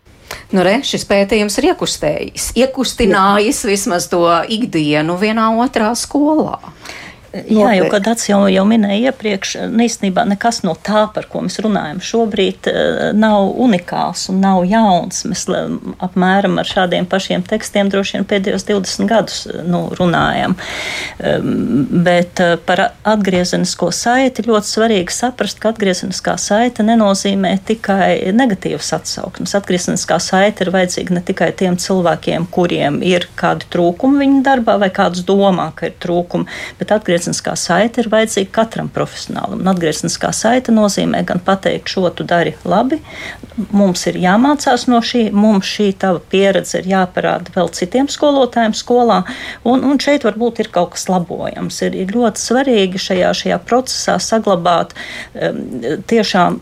Nu, re, šis pētījums ir iekustējis, iekustinājis Jā. vismaz to ikdienu vienā otrā skolā. Jā, jau Dats jau, jau minēja iepriekš, īstenībā nekas no tā, par ko mēs runājam šobrīd, eh, nav unikāls un nav jauns. Mēs apmēram ar šādiem pašiem tekstiem droši vien pēdējos 20 gadus nu, runājam. Ehm, bet eh, par atgriezenisko saiti ļoti svarīgi saprast, ka atgriezeniskā saita nenozīmē tikai negatīvas atsauksmes. Atgriezeniskā saita ir vajadzīga ne tikai tiem cilvēkiem, kuriem ir kādi trūkumi viņu darbā vai kāds domā, ka ir trūkumi, bet atgriezeniskā atgriezniskā saite ir vajadzīga katram profesionālim. Un atgriezniskā saite nozīmē gan pateikt, šo tu dari labi, mums ir jāmācās no šī, mums šī tava pieredze ir jāparāda vēl citiem skolotājiem skolā, un, un šeit varbūt ir kaut kas labojams. Ir, ir ļoti svarīgi šajā, šajā procesā saglabāt um, tiešām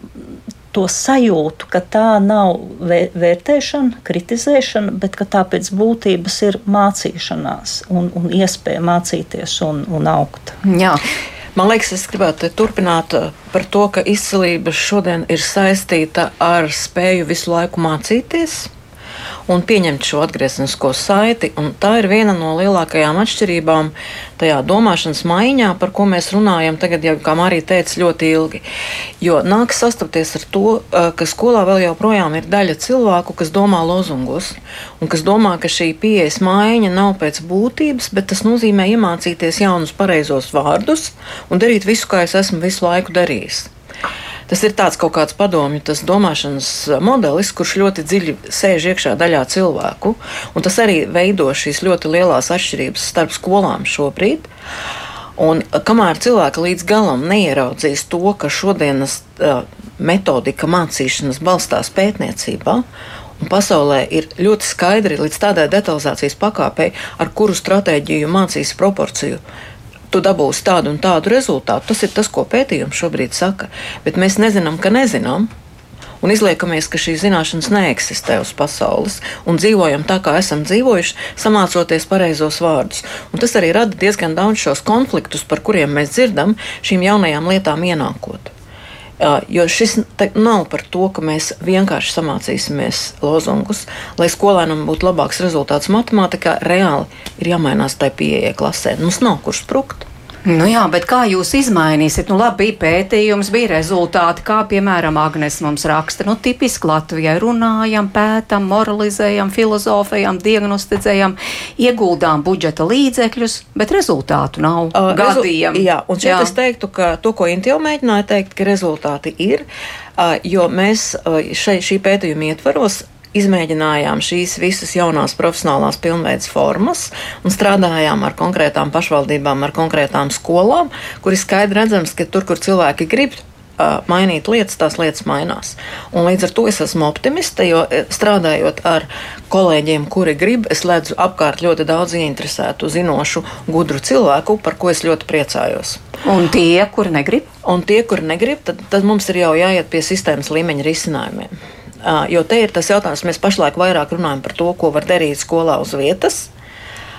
to sajūtu, ka tā nav vērtēšana, kritizēšana, bet ka tā pēc būtības ir mācīšanās un, un iespēja mācīties un, un augt. Jā. Man liekas, es gribētu turpināt uh, par to, ka izcilība šodien ir saistīta ar spēju visu laiku mācīties un pieņemt šo atgriezenisko saiti. Tā ir viena no lielākajām atšķirībām tajā domāšanas maiņā, par ko mēs runājam tagad, jau kā Marija teica, ļoti ilgi. Jo nāks sastapties ar to, ka skolā vēl joprojām ir daļa cilvēku, kas domā lozungos, un kas domā, ka šī pieejas maiņa nav pēc būtības, bet tas nozīmē iemācīties jaunus pareizos vārdus un darīt visu, kā es esmu visu laiku darījis. Tas ir tāds kaut kāds padomju, domāšanas modelis, kurš ļoti dziļi sēž iekšā daļā cilvēku, tas arī veido šīs ļoti lielās atšķirības starp skolām šobrīd. Un kamēr cilvēki līdz galam neieraudzīs to, ka šodienas uh, metodika mācīšanas balstās pētniecībā, Un pasaulē ir ļoti skaidri līdz tādai detalizācijas pakāpei, ar kuru stratēģiju mācīs proporciju tu dabūsi tādu un tādu rezultātu. Tas ir tas, ko pētījums šobrīd saka. Bet mēs nezinām, ka nezinām. Un izliekamies, ka šīs zināšanas neeksistē uz pasaules, un dzīvojam tā, kā esam dzīvojuši, samācoties pareizos vārdus. Un tas arī rada diezgan daudz šos konfliktus, par kuriem mēs dzirdam, šīm jaunajām lietām ienākot. Jo šis nav par to, ka mēs vienkārši samācīsimies lozungus, lai skolēnam būtu labāks rezultāts matemātikā. Reāli ir jāmainās tai pieeja klasē. Mums nav kur sprukt. Nu jā, bet kā jūs izmainīsiet? Nu labi, bija pētījums, bija rezultāti, kā piemēram Agnes mums raksta. Nu tipiski Latvijai runājam, pētam, moralizējam, filozofējam, diagnosticējam, ieguldām budžeta līdzekļus, bet rezultātu nav uh, gadiem. Rezu jā, un šeit jā. es teiktu, ka to, ko Inti jau mēģināja teikt, ka rezultāti ir, uh, jo mēs uh, šai, šī pētījuma ietvaros izmēģinājām šīs visas jaunās profesionālās pilnveidas formas un strādājām ar konkrētām pašvaldībām, ar konkrētām skolām, kur ir skaidri redzams, ka tur, kur cilvēki grib mainīt lietas, tās lietas mainās. Un līdz ar to es esmu optimiste, jo strādājot ar kolēģiem, kuri grib, es ledzu apkārt ļoti daudz ieinteresētu, zinošu, gudru cilvēku, par ko es ļoti priecājos. Un tie, kuri negrib? Un tie, kuri negrib, tad, tad mums ir jau jāiet pie sistēmas līmeņa risinājumiem. Jo te ir tas jautājums, mēs pašlaik vairāk runājam par to, ko var darīt skolā uz vietas.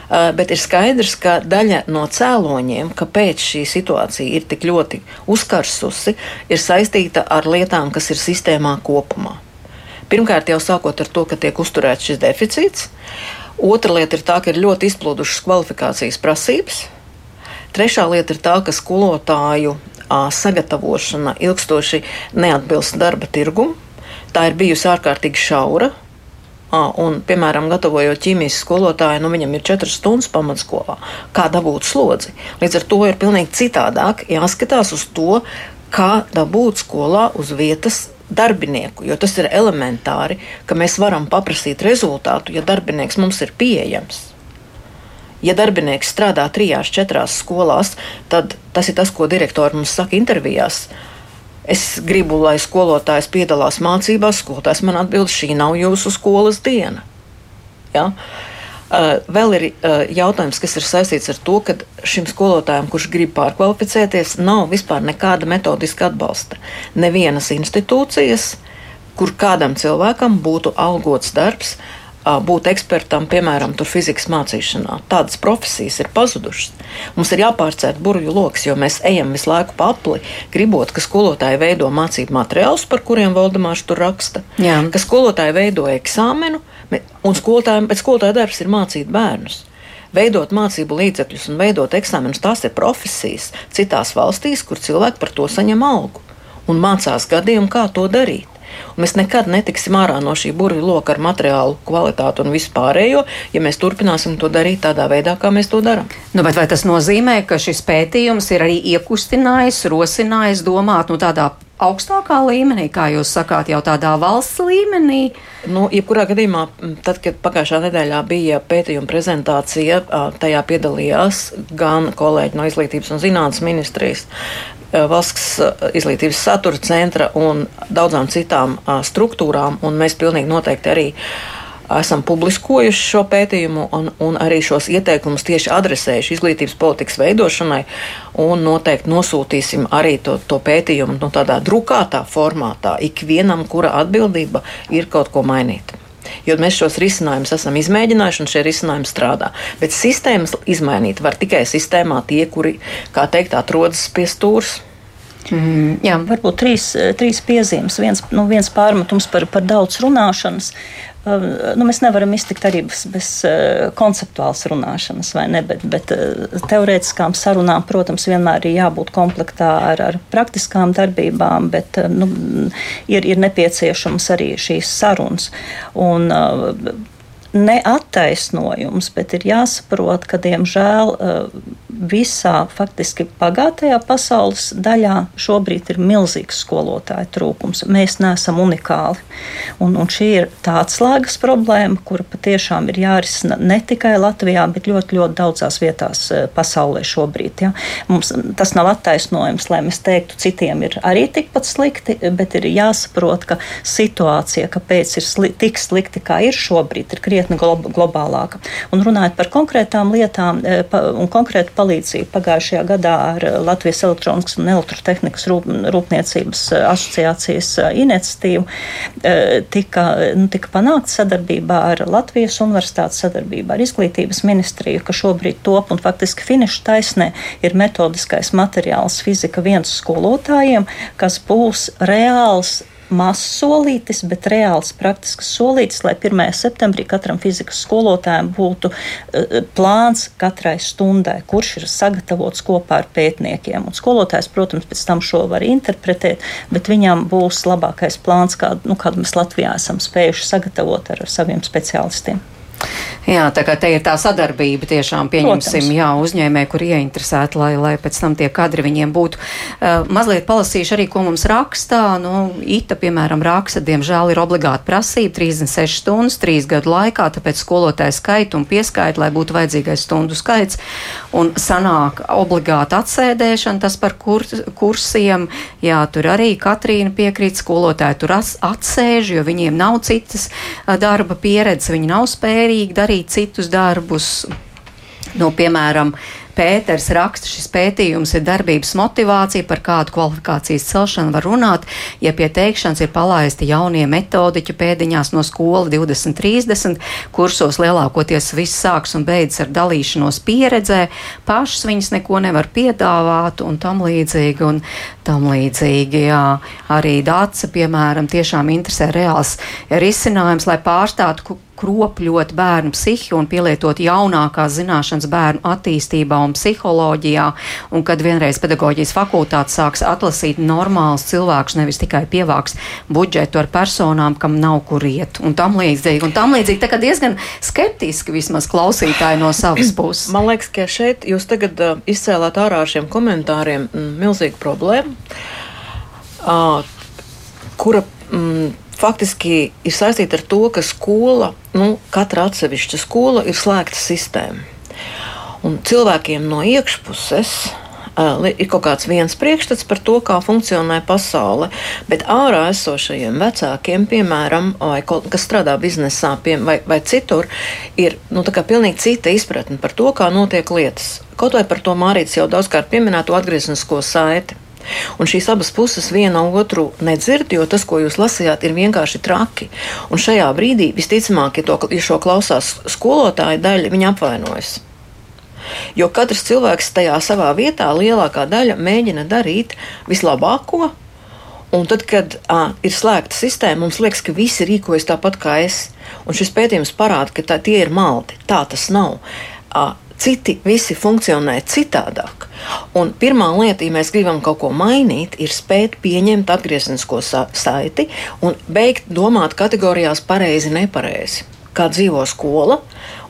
Bet ir skaidrs, ka daļa no cēloņiem, kāpēc šī situācija ir tik ļoti uzkarsusi, ir saistīta ar lietām, kas ir sistēmā kopumā. Pirmkārt, jau sākot ar to, ka tiek uzturēts šis deficīts. Otra lieta ir tā, ka ir ļoti izplūdušas kvalifikācijas prasības. Trešā lieta ir tā, ka skolotāju sagatavošana ilgstoši neatbilst darba tirgumam. Tā ir bijusi ārkārtīgi šaura. Un, piemēram, gatavojot ķīmijas skolotāju, nu, viņam ir 4 stundas pamatskolā. Kā dabūt slodzi? Līdz ar to ir pilnīgi citādāk jāskatās uz to, kā dabūt skolā uz vietas darbinieku, jo tas ir elementāri, ka mēs varam paprasīt rezultātu, ja darbinieks mums ir pieejams. Ja darbinieks strādā trijās, četrās skolās, tad tas ir tas, ko direktori mums saka intervijās. Es gribu, lai skolotājs piedalās mācībās. Skolotājs man atbild, šī nav jūsu skolas diena. Ja? Uh, vēl ir uh, jautājums, kas ir saistīts ar to, ka šim skolotājam, kurš grib pārkvalificēties, nav vispār nekāda metodiska atbalsta. Nevienas institūcijas, kur kādam cilvēkam būtu algots darbs, būt ekspertam, piemēram, fizikas mācīšanā. Tādas profesijas ir pazudušas. Mums ir jāpārcērt burbuļu lokus, jo mēs ejam visu laiku pa apli, gribot, ka skolotāji veido mācību materiālus, par kuriem Valdemārs tur raksta, Jā. ka skolotāji veido eksāmenu, un skolotājiem pēc skolotāja darbs ir mācīt bērnus. Veidot mācību līdzekļus un veidot eksāmenus, tās ir profesijas citās valstīs, kur cilvēki par to saņem algu un mācās gadiem, kā to darīt. Un mēs nekad netiksim ārā no šī burvju loka ar materiālu kvalitāti un vispārējo, ja mēs turpināsim to darīt tādā veidā, kā mēs to darām. Nu, vai tas nozīmē, ka šis pētījums ir arī iekustinājis, rosinājis domāt nu, tādā augstākā līmenī, kā jūs sakāt, jau tādā valsts līmenī? Nu, jebkurā gadījumā, tad, kad pagājušā nedēļā bija pētījuma prezentācija, tajā piedalījās gan kolēģi no Izglītības un zinātnes ministrijas, valsts eh, izglītības satura centra un daudzām citām eh, struktūrām. Mēs pilnīgi noteikti arī esam publiskojuši šo pētījumu un, un arī šos ieteikumus tieši adresējuši izglītības politikas veidošanai. Noteikti nosūtīsim arī to, to pētījumu nu, tādā drukātā formātā ikvienam, kura atbildība ir kaut ko mainīt. Jo mēs šos risinājumus esam izmēģinājuši, un šie risinājumi strādā. Bet sistēmas izmainīt var tikai sistēmā tie, kuri, kā teikt, atrodas pie stūres. Mm, jā, varbūt trīs, trīs piezīmes. Viens, nu, viens pārmetums par, par daudz runāšanas. Um, nu, mēs nevaram iztikt arī bez, bez uh, konceptuālas runāšanas, vai ne? Bet, bet uh, teorētiskām sarunām, protams, vienmēr ir jābūt komplektā ar, ar praktiskām darbībām, bet uh, nu, ir, ir nepieciešams arī šīs sarunas. Un, neattaisnojums, bet ir jāsaprot, ka diemžēl visā faktiski bagātajā pasaules daļā šobrīd ir milzīgs skolotāju trūkums. Mēs neesam unikāli. Un, un šī ir tā atslēgas problēma, kura patiešām ir jārisina ne tikai Latvijā, bet ļoti, ļoti daudzās vietās eh, pasaulē šobrīd. Ja. Mums tas nav attaisnojums, lai mēs teiktu, citiem ir arī tikpat slikti, bet ir jāsaprot, ka situācija, kāpēc ir sli tik slikti, kā ir šobrīd, ir krietni globālāka. Un runājot par konkrētām lietām eh, un konkrētu palīdzību. Pagājušajā gadā ar eh, Latvijas elektronikas un elektrotehnikas rūp, rūpniecības eh, asociācijas iniciatīvu tika, nu, tika panākta sadarbībā ar Latvijas universitātes sadarbībā ar izglītības ministriju, ka šobrīd top un faktiski finiša taisnē ir metodiskais materiāls fizika viens skolotājiem, kas būs reāls mazs solītis, bet reāls praktisks solītis, lai 1. septembrī katram fizikas skolotājam būtu uh, plāns katrai stundai, kurš ir sagatavots kopā ar pētniekiem. Un skolotājs, protams, pēc tam šo var interpretēt, bet viņam būs labākais plāns, kādu, nu, kādu mēs Latvijā esam spējuši sagatavot ar saviem speciālistiem. Jā, tā kā te ir tā sadarbība tiešām pieņemsim, Protams. jā, uzņēmē, kur ieinteresēti, lai, lai pēc tam tie kadri viņiem būtu. Uh, mazliet palasīšu arī, ko mums rakstā. Nu, ITA, piemēram, raksta, diemžēl ir obligāti prasība 36 stundas, 3 gadu laikā, tāpēc skolotāju skaitu un pieskaitu, lai būtu vajadzīgais stundu skaits. Un sanāk obligāti atsēdēšana, tas par kur, kursiem, jā, tur arī Katrīna piekrīt, skolotāji tur atsēž, jo viņiem nav citas darba pieredzes, viņi nav spējīgi darīt darīt citus darbus. Nu, piemēram, Pēters raksta, šis pētījums ir darbības motivācija, par kādu kvalifikācijas celšanu var runāt, ja pie teikšanas ir palaisti jaunie metodiķi pēdiņās no skola 2030, kursos lielākoties viss sāks un beidzas ar dalīšanos pieredzē, pašas viņas neko nevar piedāvāt un tam līdzīgi, un tam līdzīgi, jā, arī Dāca, piemēram, tiešām interesē reāls risinājums, lai pārstātu kropļot bērnu psihi un pielietot jaunākās zināšanas bērnu attīstībā un psiholoģijā, un kad vienreiz pedagoģijas fakultāte sāks atlasīt normālus cilvēkus, nevis tikai pievāks budžetu ar personām, kam nav kur iet, un tam līdzīgi. Un tam līdzīgi tā kā diezgan skeptiski vismaz klausītāji no savas puses. Man liekas, ka šeit jūs tagad uh, izcēlāt ārā ar šiem komentāriem mm, milzīgu problēmu, uh, kura mm, faktiski ir saistīta ar to, ka skola, nu, katra atsevišķa skola ir slēgta sistēma. Un cilvēkiem no iekšpuses uh, ir kaut kāds viens priekšstats par to, kā funkcionē pasaule, bet ārā esošajiem vecākiem, piemēram, vai, kas strādā biznesā pie, vai, vai citur, ir nu, pilnīgi cita izpratne par to, kā notiek lietas. Kaut vai par to Mārītis jau daudzkārt pieminēto atgrieznisko saiti. Un šīs abas puses viena otru nedzird, jo tas, ko jūs lasījāt, ir vienkārši traki. Un šajā brīdī visticamāk, ja, to, ja šo klausās skolotāja daļa, viņa apvainojas. Jo katrs cilvēks tajā savā vietā, lielākā daļa mēģina darīt vislabāko. Un tad, kad à, ir slēgta sistēma, mums liekas, ka visi rīkojas tāpat kā es. Un šis pētījums parāda, ka tā, tie ir maldi. Tā tas nav. À, citi visi funkcionē citādāk. Un pirmā lieta, ja mēs gribam kaut ko mainīt, ir spēt pieņemt atgriezenisko sa saiti un beigt domāt kategorijās pareizi, nepareizi. Kā dzīvo skola,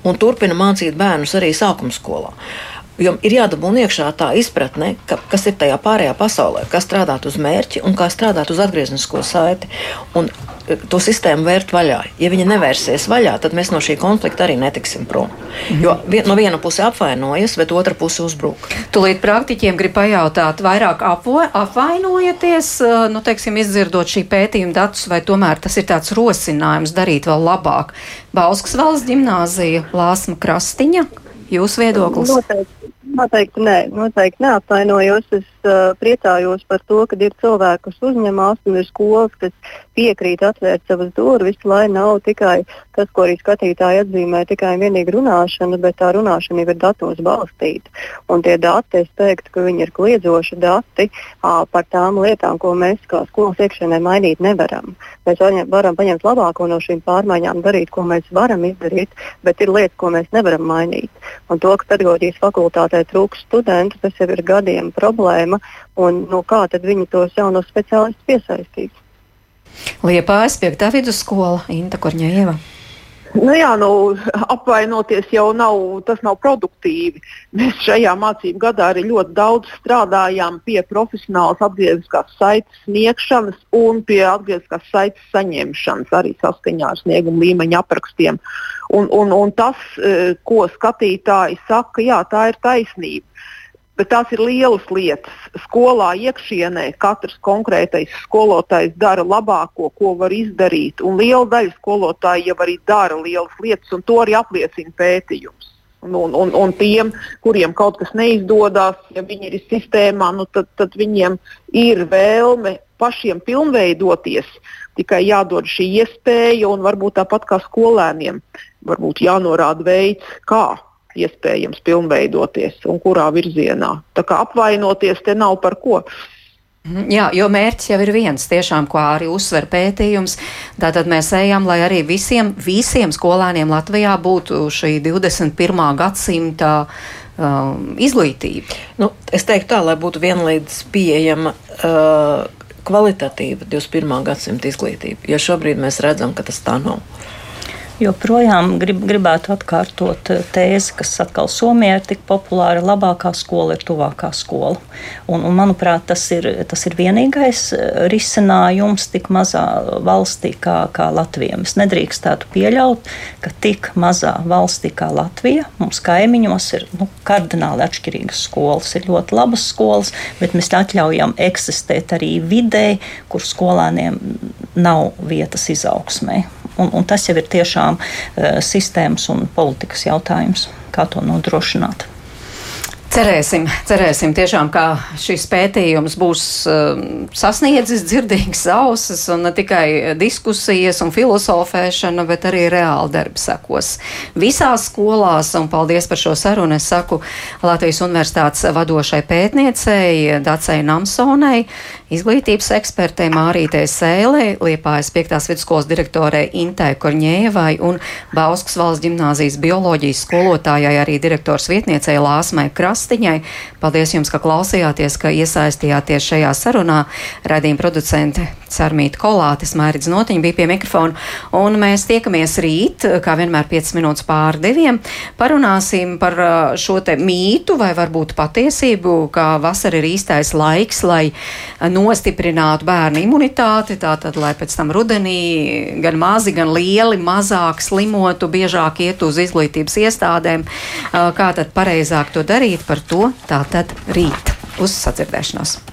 un turpina mācīt bērnus arī sākuma skolā. Jo ir jādabūna iekšā tā izpratne, ka, kas ir tajā pārējā pasaulē, kas strādāt uz mērķi un kā strādāt uz atgrieznisko saiti. Un e, to sistēmu vērt vaļā. Ja viņa nevērsies vaļā, tad mēs no šī konflikta arī netiksim prom. Mhm. Jo vien, no viena puse apvainojas, bet otra puse uzbruk. Tūlīt praktiķiem grib pajautāt, vairāk apvo, apvainojaties, e, nu, teiksim, izdzirdot šī pētījuma datus, vai tomēr tas ir tāds rosinājums darīt vēl labāk. Bauskas valsts ģimnāzija, Lāsma Krastiņa, jūs viedoklis? Noteikti. Noteikti nē, noteikti neapvainojos. Es uh, priecājos par to, ka ir cilvēki, kas uzņemās un ir skolas, kas piekrīt atvērt savas durvis, lai nav tikai tas, ko arī skatītāji atzīmē, tikai un vienīgi runāšana, bet tā runāšana ir datos balstīta. Un tie dati, es teiktu, ka viņi ir kliedzoši dati ā, par tām lietām, ko mēs kā skolas iekšienē mainīt nevaram. Mēs varam paņemt labāko no šīm pārmaiņām, darīt, ko mēs varam izdarīt, bet ir lietas, ko mēs nevaram mainīt. Un to, ka pedagoģijas fakultātē trūks studentu, tas jau ir gadiem problēma. Un, no kā tad viņi tos jaunos speciālistus piesaistīs? Liepājas 5. vidusskola Inta Korņēva. Nu jā, nu, apvainoties jau nav, tas nav produktīvi. Mēs šajā mācību gadā arī ļoti daudz strādājām pie profesionālas atgriezniskās saites sniegšanas un pie atgriezniskās saites saņemšanas arī saskaņā ar snieguma līmeņa aprakstiem. Un, un, un tas, eh, ko skatītāji saka, jā, tā ir taisnība. Bet tās ir lielas lietas. Skolā iekšienē katrs konkrētais skolotājs dara labāko, ko var izdarīt. Un liela daļa skolotāju jau arī dara lielas lietas, un to arī apliecina pētījums. Un, un, un, un tiem, kuriem kaut kas neizdodas, ja viņi ir sistēmā, nu tad, tad viņiem ir vēlme pašiem pilnveidoties. Tikai jādod šī iespēja, un varbūt tāpat kā skolēniem, varbūt jānorāda veids, kā iespējams pilnveidoties un kurā virzienā. Tā kā apvainoties te nav par ko. Mhm, jā, jo mērķis jau ir viens, tiešām, ko arī uzsver pētījums. Tātad mēs ejam, lai arī visiem, visiem skolēniem Latvijā būtu šī 21. gadsimta um, izglītība. Nu, es teiktu tā, lai būtu vienlīdz pieejama. Uh, Kvalitatīva 21. gadsimta izglītība, jo šobrīd mēs redzam, ka tas tā nav. Joprojām grib, gribētu atkārtot eh, tēzi, kas atkal Somijā ir tik populāra. Labākā skola ir tuvākā skola. Un, un, manuprāt, tas ir, tas ir vienīgais eh, risinājums tik mazā valstī kā, kā Latvija. Mēs nedrīkstētu pieļaut, ka tik mazā valstī kā Latvija mums kaimiņos ir nu, kardināli atšķirīgas skolas. Ir ļoti labas skolas, bet mēs atļaujam eksistēt arī vidē, kur skolēniem nav vietas izaugsmē. Un, un tas jau ir tiešām uh, sistēmas un politikas jautājums, kā to nodrošināt. Cerēsim, cerēsim tiešām, ka šis pētījums būs uh, sasniedzis dzirdīgas ausis un ne tikai diskusijas un filozofēšana, bet arī reāli darbi sekos visās skolās. Un paldies par šo sarunu. Es saku Latvijas Universitātes vadošai pētniecei Dacei Namsonai, izglītības ekspertei Mārītei Sēlē, Liepājas 5. vidusskolas direktorei Intai Korņēvai un Bauskas valsts ģimnāzijas bioloģijas skolotājai arī direktors vietniecei Lāsmai Kras. Astiņai. Paldies jums, ka klausījāties, ka iesaistījāties šajā sarunā. Radījuma producente Sarmīta Kolātes, Mērķis Notiņa bija pie mikrofona, un mēs tiekamies rīt, kā vienmēr 5 minūtes pār diviem. Parunāsim par šo te mītu vai varbūt patiesību, ka vasara ir īstais laiks, lai nostiprinātu bērnu imunitāti, tātad, lai pēc tam rudenī gan mazi, gan lieli mazāk slimotu, biežāk iet uz izglītības iestādēm. Kā tad pareizāk to darīt? par to tātad rīt. Uz sadzirdēšanos!